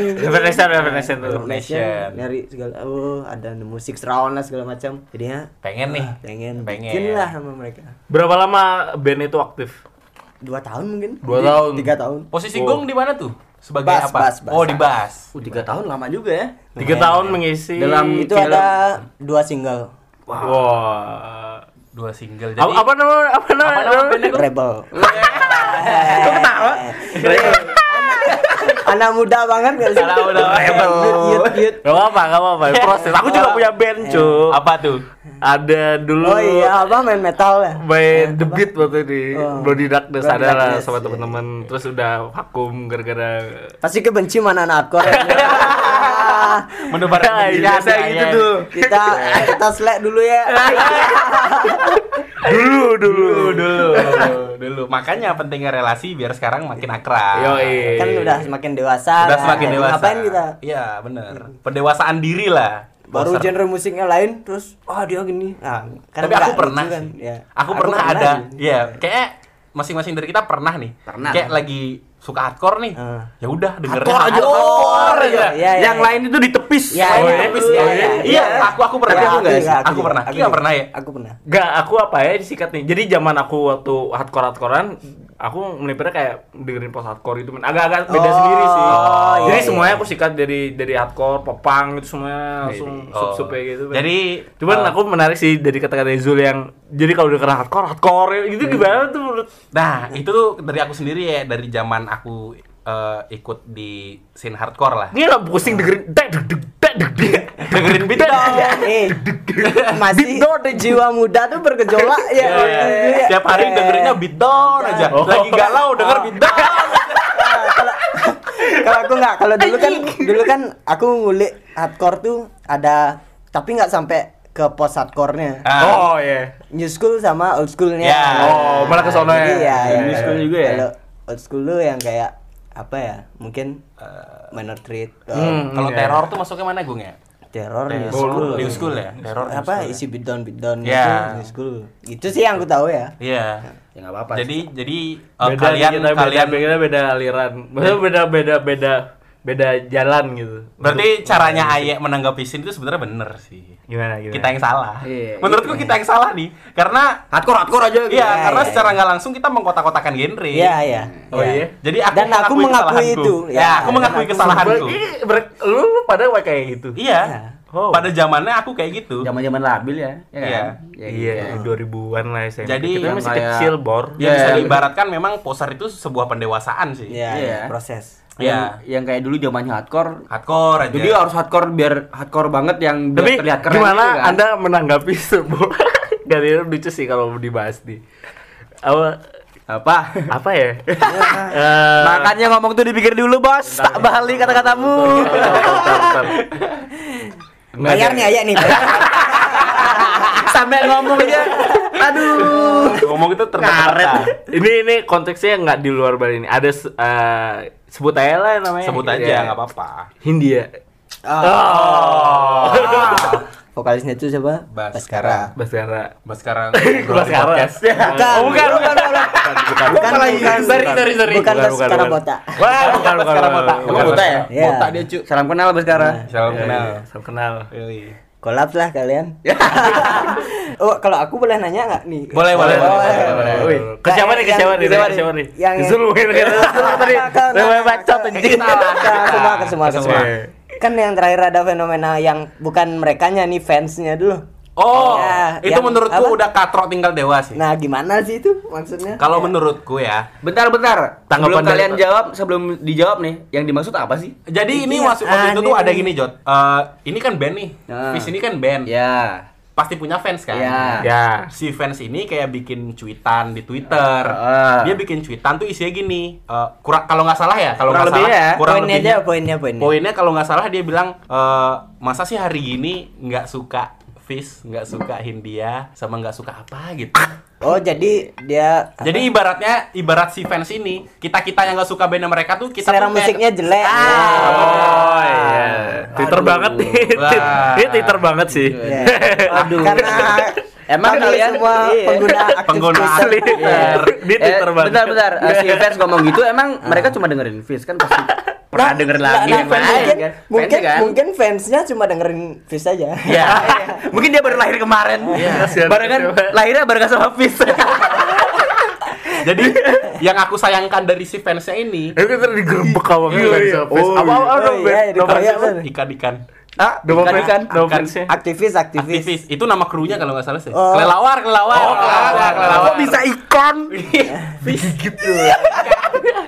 Nation, Nation. Nyari segala oh ada musik surround lah segala macam. Jadinya Pengen nih. pengen Pengen. bikin lah sama mereka. Berapa lama band itu aktif? Dua tahun mungkin. Dua tahun. Tiga tahun. Posisi Oh. Gong di mana tuh? Sebagai Bass, apa? bass, bass. Oh, di bass. Uh, 3 tahun lama juga ya. Tiga tahun mengisi. Dalam- Itu film. ada dua single. Wah. Dua single. Jadi Apa, apa nama apa nama? Apa nama bandnya, Gong? Rebel. Kok ketawa? Anak muda banget gak sih? Anak muda banget. Gak apa-apa, gak apa-apa. Proses. Aku juga punya band, cu. Apa tuh? Ada dulu Oh iya, apa main metal ya? main The Beat waktu di Oh. Bloody Darkness ada lah sama iya. teman-teman terus udah vakum gara-gara Pasti kebenci mana anak hardcore. Menebar Biasa gitu tuh. kita kita slack dulu ya. dulu dulu dulu, dulu. Makanya pentingnya relasi biar sekarang makin akrab. Yoi. kan udah semakin dewasa. Udah kan. semakin dewasa. Ngapain kita? Iya, bener. Pendewasaan diri lah. Baru Poser. genre musiknya lain terus oh dia gini. Nah, kan Tapi aku pernah gitu kan. sih. Ya. Aku, pernah ada. sih. Iya, kayak masing-masing dari kita pernah nih. Pernah. Kayak lagi suka hardcore nih. Ah. Ya udah dengerin Hardcore aja, hardcore aja. Iya, iya, Yang iya. lain itu ditepis. Ya, Oh, iya, iya, iya, iya, iya, iya, aku aku pernah. Aku aku nggak enggak, sih? Aku pernah. Aku nggak juga. pernah ya? Aku pernah. Gak, aku apa ya disikat nih. Jadi zaman aku waktu hardcore hardcorean, aku melipirnya kayak dengerin post hardcore itu, men. agak-agak beda Oh, sendiri sih. iya, Jadi iya. semuanya aku sikat dari dari hardcore, popang itu semuanya langsung Oh. sub-sub kayak gitu. Jadi cuman uh, aku menarik sih dari kata-kata Zul yang jadi kalau denger hardcore, hardcore gitu gimana tuh menurut Nah, itu tuh dari aku sendiri ya, dari zaman aku eh, ikut di scene hardcore lah. Ini gak pusing dengerin dek deg deg dek deg deg Dengerin beat dong. Eh, masih jiwa muda tuh bergejolak ya. Iya, iya, iya. Tiap hari Eh. dengerinnya beat down aja. Oh. Lagi galau denger beat down. kalau aku nggak kalau dulu kan dulu kan aku ngulik hardcore tuh ada tapi nggak sampai ke post hardcore-nya Ah. Oh iya. new school sama old school-nya Ya. Oh, malah ke sono ya. Ya, ya, New school juga ya? kalau old school lu yang kayak apa ya mungkin minor threat Hmm, Kalau iya. teror tuh masuknya mana gung ya? teror new school New school ya? Teror apa school ya? isi beat down beat down Ya. itu new school itu sih yang aku tahu ya Iya. Ya enggak apa-apa. Jadi jadi eh, beda kalian kita, kalian beda, beda beda aliran. Maksudnya beda beda beda beda jalan gitu. berarti caranya Aye menanggapi scene itu sebenarnya bener sih. Gimana gimana? Kita yang salah. Iya, Menurutku kita yang salah nih. Karena hardcore hardcore aja gitu. Iya, Ya, karena ya. secara nggak langsung kita mengkotak-kotakan genre. iya iya Oh iya. Jadi aku Dan aku mengakui itu. Ya, Ya, aku mengakui aku kesalahanku. Ber- lu, lu pada kayak gitu. Iya. Oh. Pada zamannya aku kayak gitu. Zaman-zaman labil ya. ya kan? Iya. Ya, Iya, gitu. 2000-an lah SMP. Jadi kita yang masih kayak- kecil, Bor. Ya bisa Iya. diibaratkan memang poser itu sebuah pendewasaan sih. Iya, Iya. Proses. Yang, Iya. yang kayak dulu zamannya hardcore. Hardcore aja. Jadi harus hardcore biar hardcore banget yang biar Tapi terlihat keren gimana gitu kan. Anda menanggapi sebuah Gak ada lucu sih kalau dibahas nih. Apa apa? apa ya? Eh, Makanya ngomong tuh dipikir dulu, Bos. Tak balik kata-katamu. Bayar nih ayah nih. Sampai ngomong aja. Aduh. ngomong itu terbatas. Ini ini konteksnya nggak di luar Bali ini. Ada eh, sebut aja lah namanya. Sebut aja Iya. nggak apa-apa. Hindia. Oh. Vokalisnya itu siapa? Baskara. Baskara. Baskara. Baskara. Bukan, Oh, bukan, bukan, bukan. bukan, bukan, lagi? bukan, Sorry, sorry, sorry. bukan Bukan, bukan, Baskara bukan. Bota. Wah, bukan, bukan, Baskara bukan, Bota. bukan. Emang Bota ya? Iya. Bota dia cu. Salam kenal Baskara. Salam Iya, kenal. iya, Salam kenal. Kolaps lah kalian. oh, kalau aku boleh nanya nggak nih? Boleh, boleh, Oh, boleh, ke siapa nih? Ke siapa nih? Yang- Ke siapa nih? yang- Zul mungkin kan. Zul tadi. Kau- bacot anjing. Semua, ke semua, ke semua. Kan yang terakhir ada fenomena yang bukan mereka nih fansnya dulu. Oh, Ya, itu yang menurutku apa? udah katrok tinggal dewa sih. Nah, gimana sih itu maksudnya? Kalau menurutku ya. Bentar, bentar. Tanggapan sebelum dari- kalian jawab, sebelum dijawab nih, yang dimaksud apa sih? Jadi ini maksud waktu itu tuh aneh ada gini Jot. Eh, ini kan band nih. Nah. Fis ini kan band. Ya. Pasti punya fans kan. Ya. Ya. Si fans ini kayak bikin cuitan di Twitter. Ah. Dia bikin cuitan tuh isinya gini. eh, kurang kalau nggak salah ya, kalau Kurang nggak salah lebih ya. kurang poinnya lebihnya- aja, poinnya, poinnya. Poinnya kalau nggak salah dia bilang eh, masa sih hari gini nggak suka Fis, nggak suka Hindia, sama nggak suka apa gitu. Oh, jadi dia Jadi ibaratnya ibarat si fans ini, kita kita yang nggak suka band mereka tuh kita selera tuh kayak- musiknya jelek. Oh iya. Twitter Aduh. banget nih. Ini Twitter banget sih. Ya. Aduh. Karena Emang kami kalian- semua iya. pengguna aktif Pengguna Twitter. Iya. Di Twitter eh, banget. bentar, bentar. Eh, si fans ngomong gitu, emang mereka cuma dengerin Fizz kan pasti pernah dengerin lagi. Nah, yang lain, mungkin, kan? mungkin, Fansnya kan? mungkin fansnya cuma dengerin Fizz aja. Ya, mungkin dia baru lahir kemarin. Kasihan, Barengan lahirnya barengan sama Fizz. Jadi yang aku sayangkan dari si fansnya ini Itu kita digerebek awalnya Iya, dari iya. Oh, Apa apa iya. apa Oh, iya, di Nama Korea fansnya? tuh. ikan-ikan ah, Nama ikan, ikan. Ikan. Aktivis, aktivis. aktivis. Itu nama krunya kalau nggak salah sih. Oh. Kelelawar, kelelawar. Oh, kelelawar, kelelawar. Kok bisa ikan? gitu.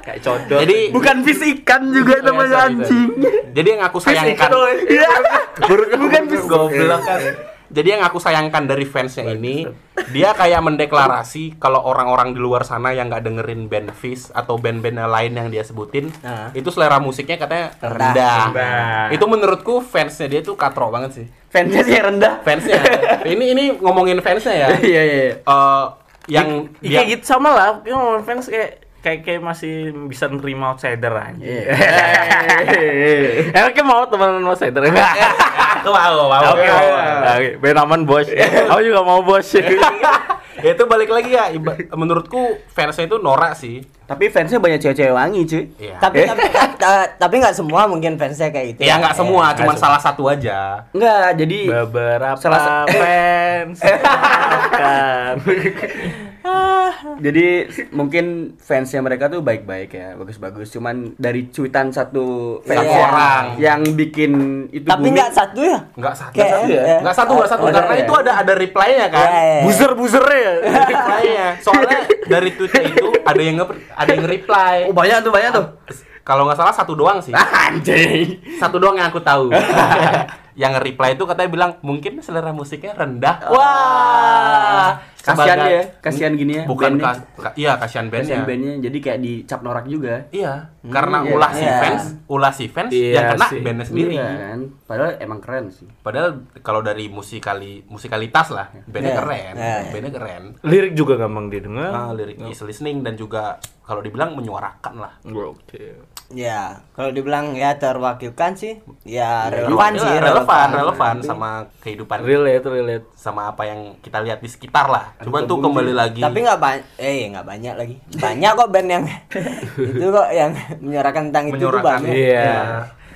Kayak codot. Jadi Bukan Fizz ikan juga Iya, namanya sorry, anjing. jadi yang aku sayangkan Iya. Bukan goblok kan. Jadi yang aku sayangkan dari fansnya ini, dia kayak mendeklarasi kalau orang-orang di luar sana yang nggak dengerin band Fish atau band-band lain yang dia sebutin, Nah. itu selera musiknya katanya Rendah. rendah. Rendah. Itu menurutku fansnya dia tuh katro banget sih. Fansnya sih yang rendah. Fansnya. ini ini ngomongin fansnya ya. Iya, iya. iya. Eh, yang Ya, dia kayak gitu sama lah. Kita ngomong fans kayak kayak kayak masih bisa nerima outsider aja. Iya. Emang kayak mau teman outsider? Aku mau, mau. Oke, oke. Ben aman bos. Aku juga mau bos. Ya itu balik lagi ya. menurutku fansnya itu norak sih. Tapi fansnya banyak cewek-cewek wangi, cuy. Iya. Tapi tapi ta- tapi nggak semua mungkin fansnya kayak gitu. Ya nggak semua, cuman nggak salah satu aja. Enggak, jadi Beberapa Salah sa- fans. Kan. jadi mungkin fansnya mereka tuh baik-baik ya, bagus-bagus. Cuman dari cuitan satu fans Satu Iya. orang. yang bikin itu Tapi nggak satu ya? Nggak satu, Kayak- satu ya? ya. Nggak satu, nggak satu. Oh, Karena iya. itu ada ada reply-nya kan. Iya, iya. Buzer-buzernya ya. reply-nya. Soalnya dari Twitter itu ada yang nge ada yang reply. Oh, banyak tuh, banyak tuh. Kalau nggak salah satu doang sih. Anjing. Satu doang yang aku tahu. yang nge-reply itu katanya bilang mungkin selera musiknya rendah. Wah. Kasihan ya, kasihan gini ya. Bukan bandnya. kas- ka- iya kasihan bandnya. Kasihan bandnya, jadi kayak dicap norak juga. Iya, karena iya. ulah si Iya. fans, ulah si fans Iya yang kena sih. bandnya sendiri. Iya kan, padahal emang keren sih. Padahal kalau dari musikali musikalitas lah, bandnya Iya. keren, Iya. bandnya keren. Lirik juga gampang didengar. Ah, lirik is listening dan juga kalau dibilang menyuarakan lah. Oke. Ya, kalau dibilang ya terwakilkan sih, ya Iya, relevan sih, relevan, relevan sama kehidupan Relate, relate. sama apa yang kita lihat di sekitar lah. Cuman tuh kembali lagi. Tapi nggak banyak, eh nggak banyak lagi. Banyak kok band yang itu kok yang menyuarakan tentang itu tuh Menyuarakan. banyak. Iya.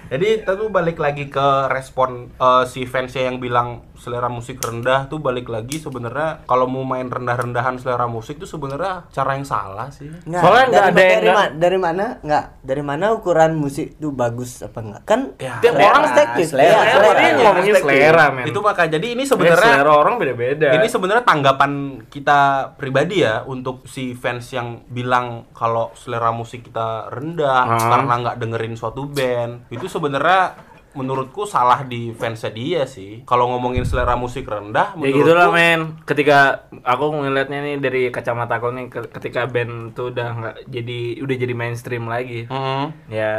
Jadi itu balik lagi ke respon eh, si fansnya yang bilang selera musik rendah tuh balik lagi sebenarnya kalau mau main rendah-rendahan selera musik tuh sebenarnya cara yang salah sih. Nggak, Soalnya nggak dari, ada yang dari, nggak- ma- dari mana nggak dari mana ukuran musik itu bagus apa enggak kan Ya, Tiap selera, orang perspektif. selera, Iya, Selera, selera. ngomongin selera, men. Itu maka jadi ini Sebenarnya sebenarnya selera orang beda-beda. Ini sebenarnya tanggapan kita pribadi ya untuk si fans yang bilang kalau selera musik kita rendah Hmm. karena nggak dengerin suatu band. Itu sebenarnya menurutku salah di fansnya dia sih. Kalau ngomongin selera musik rendah, Ya gitulah men. Ketika aku ngelihatnya nih dari kacamata aku nih, ke- ketika band tuh udah nggak jadi udah jadi mainstream lagi. Hmm, Ya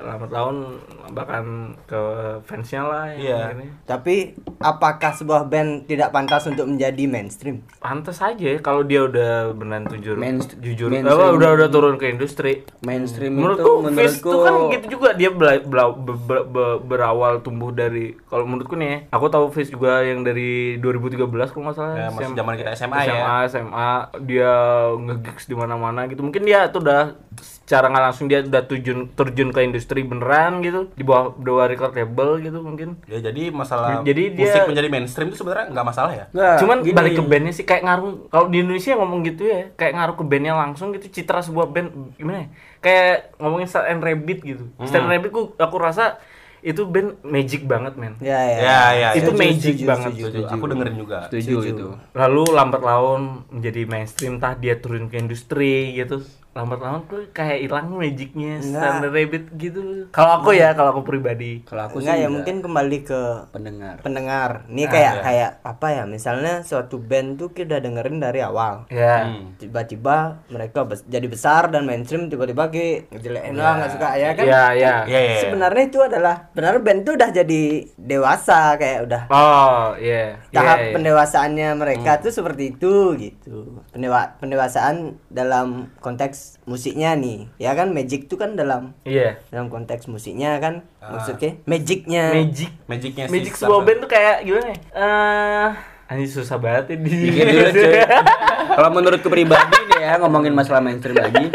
lambat laun bahkan ke fansnya lah yang Iya. ini. Tapi apakah sebuah band tidak pantas untuk menjadi mainstream? Pantes aja kalau dia udah beneran jujur Mainst- jujur mainstream. apa, udah udah turun ke industri. Mainstream menurutku itu Fizz menurutku tuh kan gitu juga dia bela- bela- be- be- be- berawal tumbuh dari kalau menurutku nih ya, aku tahu Fizz juga yang dari 2013 kalau nggak salah Ya, masih zaman kita SMA ya. SMA SMA dia ngegigs di mana-mana gitu mungkin dia tuh udah secara nggak langsung dia udah terjun terjun ke industri beneran gitu di bawah bawah record label gitu mungkin Ya jadi masalah Jadi dia- musik menjadi mainstream itu sebenarnya nggak masalah ya. Nggak, Cuman gini. balik ke bandnya sih kayak ngaruh kalau di Indonesia ngomong gitu ya kayak ngaruh ke bandnya langsung gitu citra sebuah band gimana ya kayak ngomongin Star and Rabbit gitu Star and Rabbit ku, aku rasa itu band magic banget men Ya ya. Ya, ya, Itu ya. magic banget. Setuju. Aku dengerin juga. setuju itu. lalu lambat laun menjadi mainstream tah dia turun ke industri gitu lambat laun tuh kayak hilang magicnya and Rabbit gitu kalau aku ya kalau aku pribadi Kalau aku Enggak sih ya mungkin kembali ke pendengar. pendengar. Ini Nah, kayak ya. kayak apa ya? Misalnya suatu band tuh kita dengerin dari awal. ya Hmm. Tiba-tiba mereka bes- jadi besar dan mainstream tiba-tiba ke ngejelekin lah nggak suka ya kan? ya ya Iya, iya. Sebenarnya itu adalah benar band tuh udah jadi dewasa kayak udah oh iya tahap Iya, iya. pendewasaannya mereka tuh seperti itu gitu Pendewa pendewasaan dalam konteks musiknya nih ya kan magic tuh kan dalam iya dalam konteks musiknya kan maksudnya magicnya magic Magicnya magic sebuah and- band tuh kayak gimana ya? Eh, anjir susah banget ya di Dikit dulu, cuy. Kalau menurutku pribadi nih ya ngomongin masalah mainstream lagi,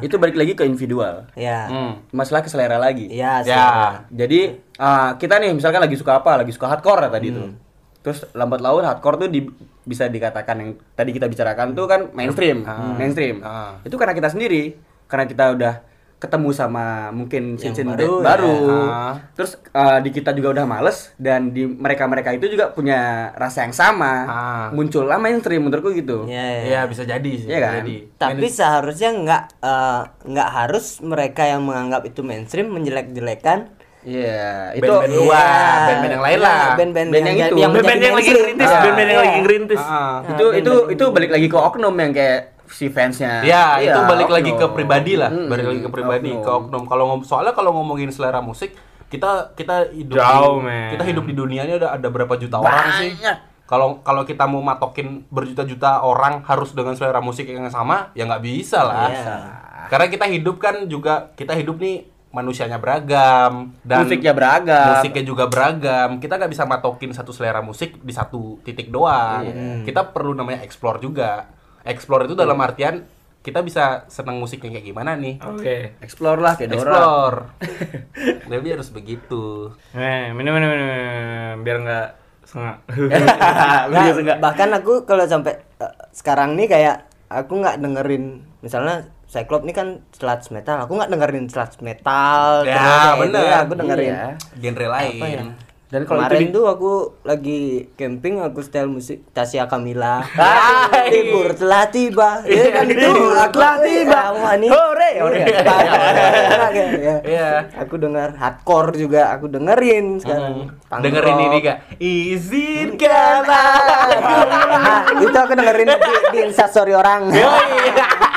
itu balik lagi ke individual. ya Hmm. Masalah ke selera lagi. ya Ya. selera. Jadi uh, kita nih misalkan lagi suka apa, lagi suka hardcore ya tadi tuh. Terus lambat laun hardcore tuh di- bisa dikatakan yang tadi kita bicarakan tuh kan mainstream, mainstream. Ah. Itu karena kita sendiri, karena kita udah ketemu sama mungkin Yang scene-scene baru, baru, baru. ya. terus uh, di kita juga udah males dan di mereka mereka itu juga punya rasa yang sama Ah. muncullah mainstream menurutku gitu ya, ya. Iya bisa jadi sih. Iya bisa kan? Jadi. tapi seharusnya nggak eh, nggak harus mereka yang menganggap itu mainstream menjelek-jelekan Iya, itu Band-band Iya. luar, band-band yang lain lah. band-band Band yang, itu. yang band-band yang lagi ngerintis Ah, band-band yang iya. lagi ngerintis Ah. itu itu itu balik lagi ke oknum yang kayak si fansnya Ya, Iya, itu balik lagi ke pribadi lah, Hmm, balik lagi ke pribadi, oknum. ke oknum. Kalau ngom soalnya kalau ngomongin selera musik, kita kita hidup Jauh, di, kita hidup di dunianya ada ada berapa juta orang sih? Kalau kalau kita mau matokin berjuta-juta orang harus dengan selera musik yang sama, ya nggak bisa lah. Iya. Karena kita hidup kan juga kita hidup nih manusianya beragam dan musiknya beragam. musiknya juga beragam. Kita nggak bisa matokin satu selera musik di satu titik doang. Kita perlu namanya explore juga. Explore itu dalam artian kita bisa senang musiknya kayak gimana nih. Oke. Explore lah kayak Dora. Explore. Tapi harus begitu. Eh minum minum minum, minum, biar nggak sengak. Nah, bahkan aku kalau sampai eh, sekarang nih kayak aku nggak dengerin misalnya Cyclops ini kan sludge metal. Aku nggak dengerin sludge metal Ya, bener. gitu, aku dengerin. Iya. genre lain. apa ya? Dan kalau kemarin itu di- tuh aku lagi camping aku setel musik Tasya Kamila. Hai. libur telah tiba. Ya kan? Itu aku telah tiba. wah nih. Hore, hore. Iya. Iya. aku dengar hardcore juga. Aku dengerin sekarang. Punk dengerin ini gak izinkan aku. Itu aku dengerin di, di instastory orang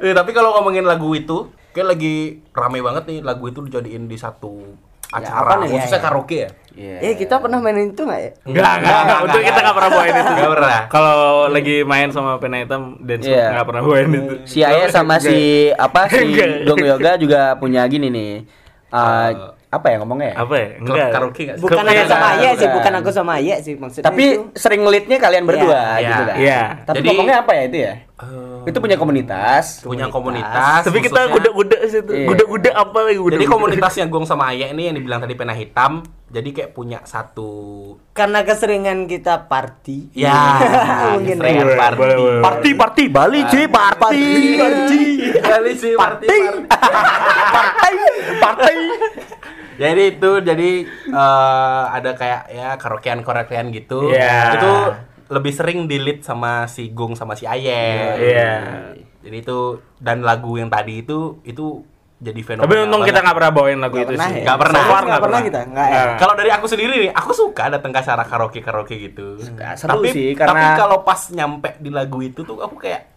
Eh, tapi kalau ngomongin lagu itu kayak lagi rame banget nih lagu itu dijadiin di satu acara apa nih? khususnya iya. karaoke ya Iya. eh kita pernah mainin itu nggak ya Enggak, enggak, enggak. Untuk kita enggak pernah bawain itu. Nggak pernah. Kalau lagi main sama pena hitam dance Iya. enggak pernah bawain itu. si Aya sama si apa si Enggak. Dong Yoga juga punya gini nih Uh, apa ya ngomongnya ya? Apa ya? Enggak. karaoke nggak sih? bukan aku sama. Ayek sih Bukan. aku sama Ayek sih maksudnya tapi itu sering leadnya kalian berdua Iya, gitu kan iya. tapi Jadi- ngomongnya apa ya itu ya Eh, Itu punya komunitas. punya komunitas. Tapi kita guda-guda situ. Iya. Guda-guda apa lagi guda Jadi komunitasnya Gong sama Ayah ini yang dibilang tadi pena hitam, jadi kayak punya satu Karena keseringan kita party. ya Mungkin keseringan ya. party. Boleh, boleh. Party party Bali cuy, party. Party. Kali sih party. Party. Party. Jadi itu jadi eh, ada kayak ya karaokean karaokean gitu. Iya. Itu lebih sering dilit sama si Gong sama si Aye. Iya. Jadi itu dan lagu yang tadi itu itu jadi fenomena. Tapi untung kita nggak pernah bawain lagu Nggak itu pernah sih. ya? Nggak pernah. So far Nggak pernah kita, nggak ya? Kalau dari aku sendiri nih, aku suka datang ke acara karaoke karaoke gitu. seru tapi, sih, tapi karena- kalau pas nyampe di lagu itu tuh aku kayak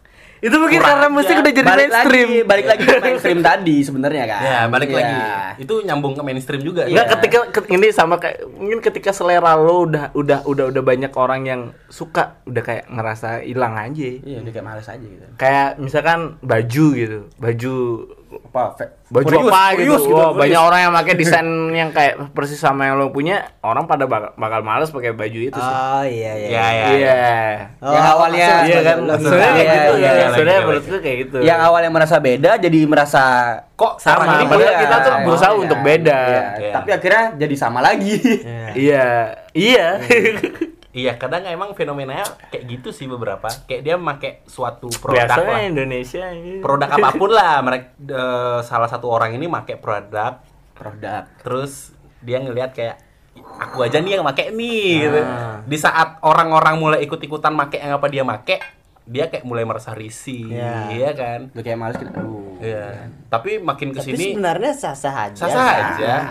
Itu mungkin Kurang karena musik udah jadi balik mainstream. lagi, balik lagi ke mainstream tadi sebenarnya kan. ya balik Iya. lagi. Itu nyambung ke mainstream juga. Enggak ya. ketika ke- ini sama kayak mungkin ketika selera lo udah udah udah udah banyak orang yang suka udah kayak ngerasa hilang aja. Iya, udah kayak males aja gitu. Kayak misalkan baju gitu. Baju Apa? baju Furious, apa Furious gitu. Wah, Furious. banyak orang yang pakai desain yang kayak persis sama yang lo punya, orang pada bakal, bakal males pakai baju itu sih. Oh iya iya. Ya, ya. Iya. Oh, Yang awalnya- Iya kan, sebenarnya kayak Iya, gitu iya, ya. iya, Sebenarnya iya, menurut iya. gue kayak gitu. Yang awalnya merasa beda jadi merasa Kok Sama, ini padahal beda? kita tuh Sama. berusaha untuk beda. Iya, Iya. Tapi akhirnya jadi sama lagi. Iya, iya. Iya, kadang emang fenomenanya kayak gitu sih beberapa. Kayak dia pakai suatu produk Biasanya lah. Indonesia. iya. Produk apa pun lah, mereka eh, salah satu orang ini pakai produk Produk. terus dia ngelihat kayak aku aja nih yang make nih gitu. Ah. Di saat orang-orang mulai ikut-ikutan make yang apa dia make, dia kayak mulai merasa risih, Iya. iya kan? Udah kayak males gitu. Aduh. Iya. Tapi makin Tapi ke sini sebenarnya sah-sah aja. sah-sah aja, Sah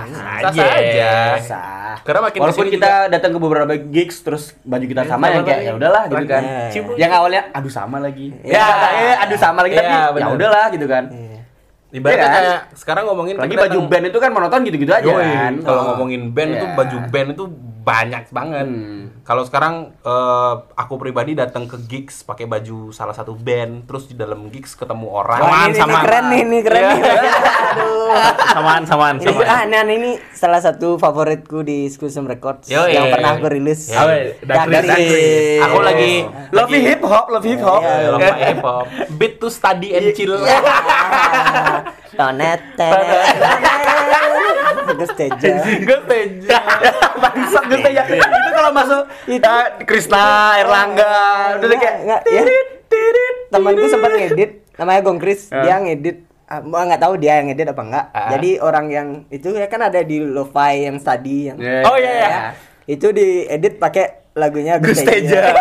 sah-sah aja. aja. Sah. Karena makin Walaupun ke sini kita datang ke beberapa gigs terus baju kita sama sama yang kayak ya udahlah gitu kan. Iya. Yang awalnya aduh sama lagi. Iya. Ya, eh, aduh sama lagi tapi Iya, ya bener. udahlah gitu kan. Iya. Ibaratnya kan? kayak sekarang ngomongin Lagi kita baju datang- band itu kan monoton gitu-gitu aja Yoi, kan. Kalau Oh. ngomongin band itu Iya. baju band itu banyak banget. Hmm. Kalau sekarang eh, aku pribadi datang ke gigs pakai baju salah satu band, terus di dalam gigs ketemu orang. Wah, Samaan, ini, ini samaan. keren nih, ini keren nih. Aduh. samaan, samaan, Ini, samaan. ah, nah, ini salah satu favoritku di Exclusive Records Yo, yang iya, pernah iya. aku rilis. Iya, iya. Dakris. Aku lagi Love hip hop, love hip hop. Iya, Kalau pakai hip hop, beat to study and chill. Tonet, tenet, tenet. Gus Teja. Gue teja. Bangsat gitu ya. Itu kalau masuk eh, Krisna, Erlangga, udah kayak Nggak, ya. Temanku sempat ngedit, namanya Gong Kris, dia ngedit ah, gua nggak tahu dia yang ngedit apa enggak. Ah. Jadi orang yang itu ya kan ada di lo-fi yang tadi yang Iya. Oh iya, iya. ya, itu diedit pakai lagunya Gus Gus Teja.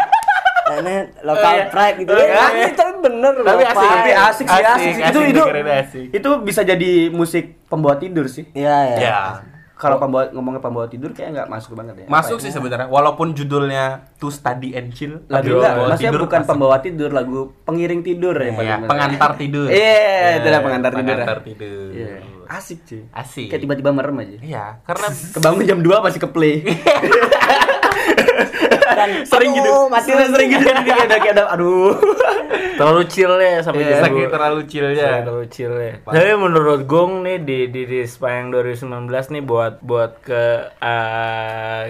Tenet, local Oh, iya. pride gitu. Oh, iya. Ah, itu bener Tapi asik, Tapi asik sih, Asik, asik. asik, Itu itu asik. itu bisa jadi musik pembawa tidur sih. Iya, ya. Ya. Kalau pembawa ngomongnya pembawa tidur kayak nggak masuk banget ya. Masuk Apa sih ya? sebenarnya, walaupun judulnya to study and chill. Lagu enggak, maksudnya tidur bukan masuk. pembawa tidur, lagu pengiring tidur ya Iya, paling- pengantar tidur. Iya, itu dah pengantar tidur. Pengantar tidur. Iya. Asik cuy. Asik. Kayak tiba-tiba merem aja. Iya, karena Kebangun jam 2 masih ke play. Dan sering gitu. aduh, mati sering, sering gitu jadi kayak ada kayak ada aduh. Terlalu chill ya sampai Iya, saking dua. terlalu chillnya. Saking terlalu chill ya. Tapi menurut Gong nih di di di Spayang 2019 nih buat buat ke eh,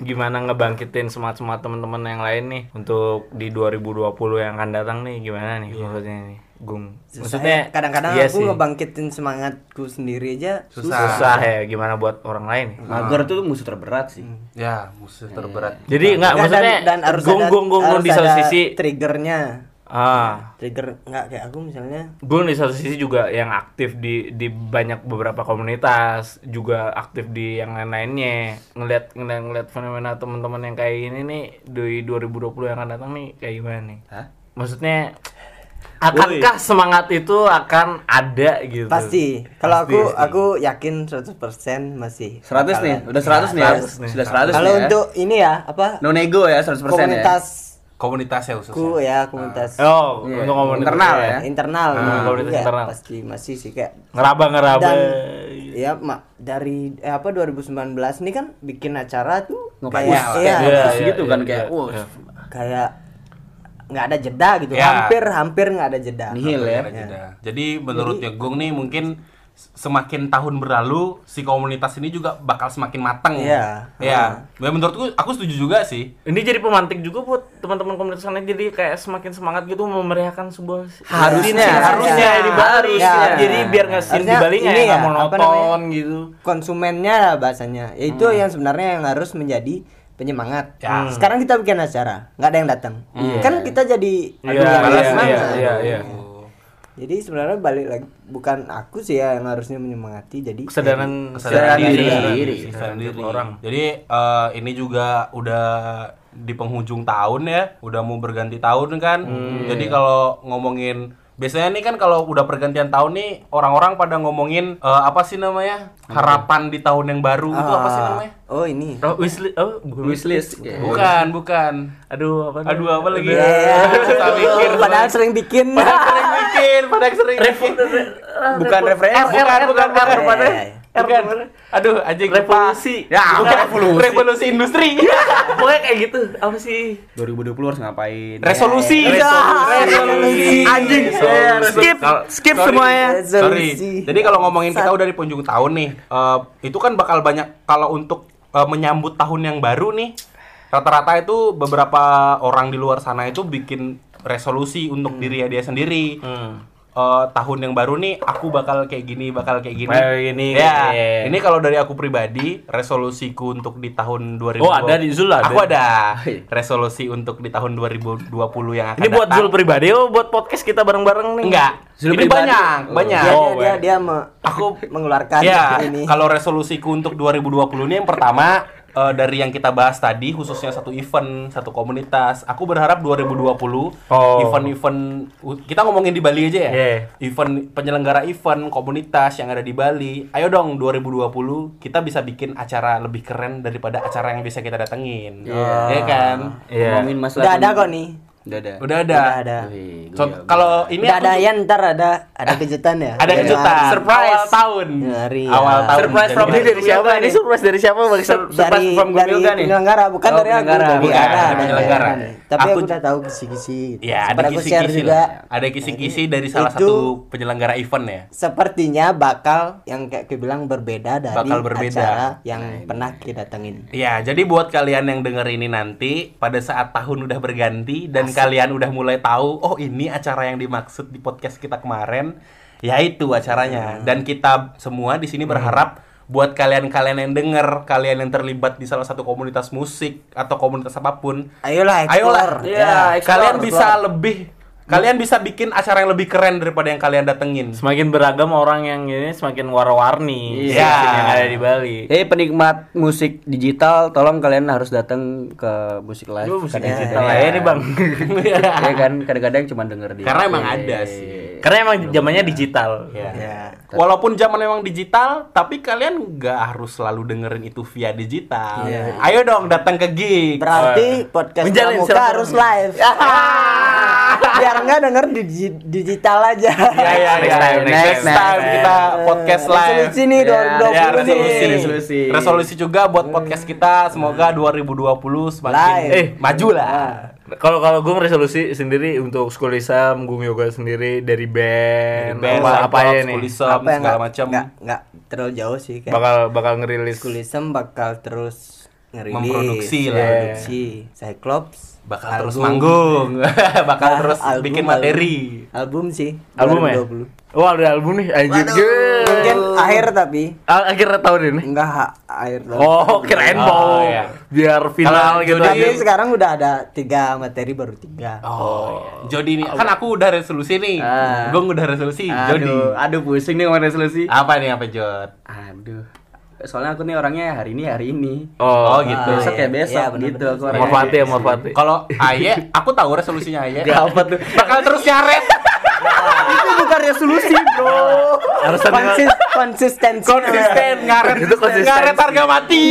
gimana ngebangkitin semangat semangat teman-teman yang lain nih untuk di 2020 yang akan datang nih gimana nih maksudnya nih Gong. Maksudnya kadang-kadang iya aku sih. ngebangkitin semangatku sendiri aja Susah. susah ya gimana buat orang lain nih. Mager tuh musuh terberat sih. Ya, musuh terberat. Jadi nggak Nggak, maksudnya dan, dan harus gong ada, gong gong gong harus di satu sisi triggernya ah trigger nggak kayak aku misalnya Gue di satu sisi juga yang aktif di di banyak beberapa komunitas, juga aktif di yang lain-lainnya. Ngeliat ngeliat, ngeliat fenomena teman-teman yang kayak ini nih di 2020 yang akan datang nih kayak gimana nih? Hah? Maksudnya akankah semangat itu akan ada gitu? pasti kalau aku pasti. aku yakin 100% masih 100 nih, bakalan. udah 100 nih ya. 100 nih. Sudah 100 kalau nih ya. untuk ini ya apa no nego ya 100% komunitas Komunitasnya khususnya. ku ya komunitas Oh, Iya, untuk komunitas internal ya. ya. internal Ah, gitu komunitas ya, internal. pasti masih sih kayak Ngeraba-ngeraba. dan ya mak dari eh, apa 2019 ini kan bikin acara tuh Ngapain? kayak iya, iya, terus iya, gitu kan iya, kayak iya, wah iya. kayak nggak ada jeda gitu Ya. hampir hampir nggak ada jeda nihil ya. Ada jeda. Jadi menurut Jegong nih mungkin semakin tahun berlalu si komunitas ini juga bakal semakin matang. Iya. Ya, ya menurutku aku setuju juga sih. Ini jadi pemantik juga buat teman-teman komunitas lain jadi kayak semakin semangat gitu memeriahkan sebuah Harusnya, scene, harusnya harusnya. di Bali. Harusnya. Jadi biar nggak scene di Harusnya Bali nggak ini nggak ya, apa monoton gitu. konsumennya lah bahasanya ya itu yang sebenarnya yang harus menjadi penyemangat Ya. sekarang kita bikin acara nggak ada yang datang kan kita jadi Iya, semangat. iya, iya, iya. Jadi sebenarnya balik lagi bukan aku sih ya yang harusnya menyemangati jadi Kesadaran Kesadaran diri. diri. Diri. Kesadaran diri. orang. Jadi eh, ini juga udah di penghujung tahun ya, udah mau berganti tahun kan. Jadi kalau ngomongin biasanya nih kan kalau udah pergantian tahun nih orang-orang pada ngomongin eh, apa sih namanya? harapan di tahun yang baru itu apa sih Ah, namanya? oh ini Oh, wishlist. Oh, bukan Wishlist. ya. Bukan, bukan. Aduh, apa? Aduh, apa lagi? Ya, ya. Susah mikir. padahal sering bikin Padahal sering bikin, padahal sering bikin. Bukan referensi. Bukan, bukan, bukan. Bukan. ya, ya. Aduh, anjing. Revolusi. Ya, Bukan revolusi. Revolusi industri. Pokoknya kayak gitu. Apa sih? 2020 harus ngapain? Resolusi. Resolusi. Anjing. Skip, skip Sorry. semuanya. Sorry. Resolusi. Jadi kalau ngomongin kita udah di penghujung tahun nih, eh, itu kan bakal banyak kalau untuk eh, menyambut tahun yang baru nih. Rata-rata itu beberapa orang di luar sana itu bikin resolusi untuk diri dia sendiri. Eh, tahun yang baru nih aku bakal kayak gini, bakal kayak gini. Kayak gini, Ya. kayak- Ini kalau dari aku pribadi, resolusiku untuk di tahun 2020. Oh, ada di Zul ada. Aku ada resolusi untuk di tahun 2020 yang akan Ini buat datang. Zul pribadi oh buat podcast kita bareng-bareng nih. Enggak. Zul ini pribadi. banyak, banyak. dia, Oh, dia, dia, dia me- Aku mengeluarkan ya, ini kalau resolusiku untuk 2020 ini yang pertama eh, dari yang kita bahas tadi khususnya satu event, satu komunitas. Aku berharap 2020 Oh. event-event kita ngomongin di Bali aja ya. Yeah. Event penyelenggara event komunitas yang ada di Bali. Ayo dong 2020 kita bisa bikin acara lebih keren daripada acara yang bisa kita datengin. Iya kan? Iya. Ngomongin masalah udah ada kok nih Udah ada. Udah ada. udah ada ya. kalau ini udah ada ya ntar ada ada kejutan ya ada kejutan. Surprise. Awal tahun. Hari, Awal ya. tahun. Surprise from Ini dari siapa? Ini surprise dari siapa Bang? Sur- dari surprise from dari Gumilga nih. penyelenggara bukan Oh, dari aku penyelenggara. dari Bukan, ada, dari ada, penyelenggara. ada. tapi Aku- udah tahu kisi-kisi Ya, ada kisi-kisi juga lah. Ada kisi-kisi dari salah satu penyelenggara event ya. sepertinya bakal yang kayak bilang berbeda dari Bakal berbeda. acara yang pernah kita datengin Ya, jadi buat kalian yang denger ini nanti pada saat tahun udah berganti dan kalian udah mulai tahu, oh ini acara yang dimaksud di podcast kita kemarin, ya itu acaranya. Dan kita semua di sini berharap buat kalian-kalian yang denger, kalian yang terlibat di salah satu komunitas musik atau komunitas apa pun, ayolah ayolah, explore. ya, explore, kalian explore. bisa lebih kalian bisa bikin acara yang lebih keren daripada yang kalian datengin. Semakin beragam orang yang ini semakin warna-warni Iya. scene yang ada di Bali. Jadi penikmat musik digital, tolong kalian harus datang ke musik live. Itu musik Kadang- digital ya nih bang. ya kan kadang-kadang cuma denger di Karena emang ada sih. Karena emang zamannya digital. Ya. Ya. Walaupun zaman memang digital, tapi kalian nggak harus selalu dengerin itu via digital. Iya. Ayo dong datang ke gig. berarti podcast Menjalin silaturahmi. harus live biar nggak denger di digi- digital aja Ya ya Next ya. time, Next, next time, time. kita podcast live. resolusi nih Ya, 2020 Ya, nih resolusi. Resolusi. Resolusi juga buat podcast kita. Semoga 2020 semakin Live. eh maju lah. Kalau kalau gue resolusi sendiri untuk Skulisam, gue yoga sendiri dari band, Band, apa, Cyclops, apa ya nih? Apa yang segala macam. nggak nggak terlalu jauh sih kayak Bakal bakal ngerilis Kulisem bakal terus ngerilis Memproduksi lah. produksi Cyclops Bakal album. terus manggung. Bakal Ah, terus album, bikin album. materi. album sih album ya? 2020. Oh ada album nih, anjir. Waduh, mungkin akhir tapi Ah, akhir tahun ini. enggak ha- akhir tahun. Oh, kirain Oh, mau iya. biar final Kalau gitu. Jody- tapi sekarang udah ada tiga materi baru tiga Oh, Jody nih kan aku udah resolusi nih. Ah. Gue udah resolusi. Jody. Aduh, aduh pusing nih ngomongin resolusi. Apa nih apa Jod? Aduh. Soalnya aku nih orangnya hari ini hari ini. Oh, Oh, gitu. Besok iya. ya besok Iya, bener, gitu bener. aku orangnya. Morfati ya, Morfati. Kalau Aye, aku tahu resolusinya Aye. Apa tuh? Bakal terus nyaret. Itu bukan resolusi, Bro. Harus ada Konsis, konsistensi Konsisten ngaret. Itu konsistensi. Ngaret harga mati.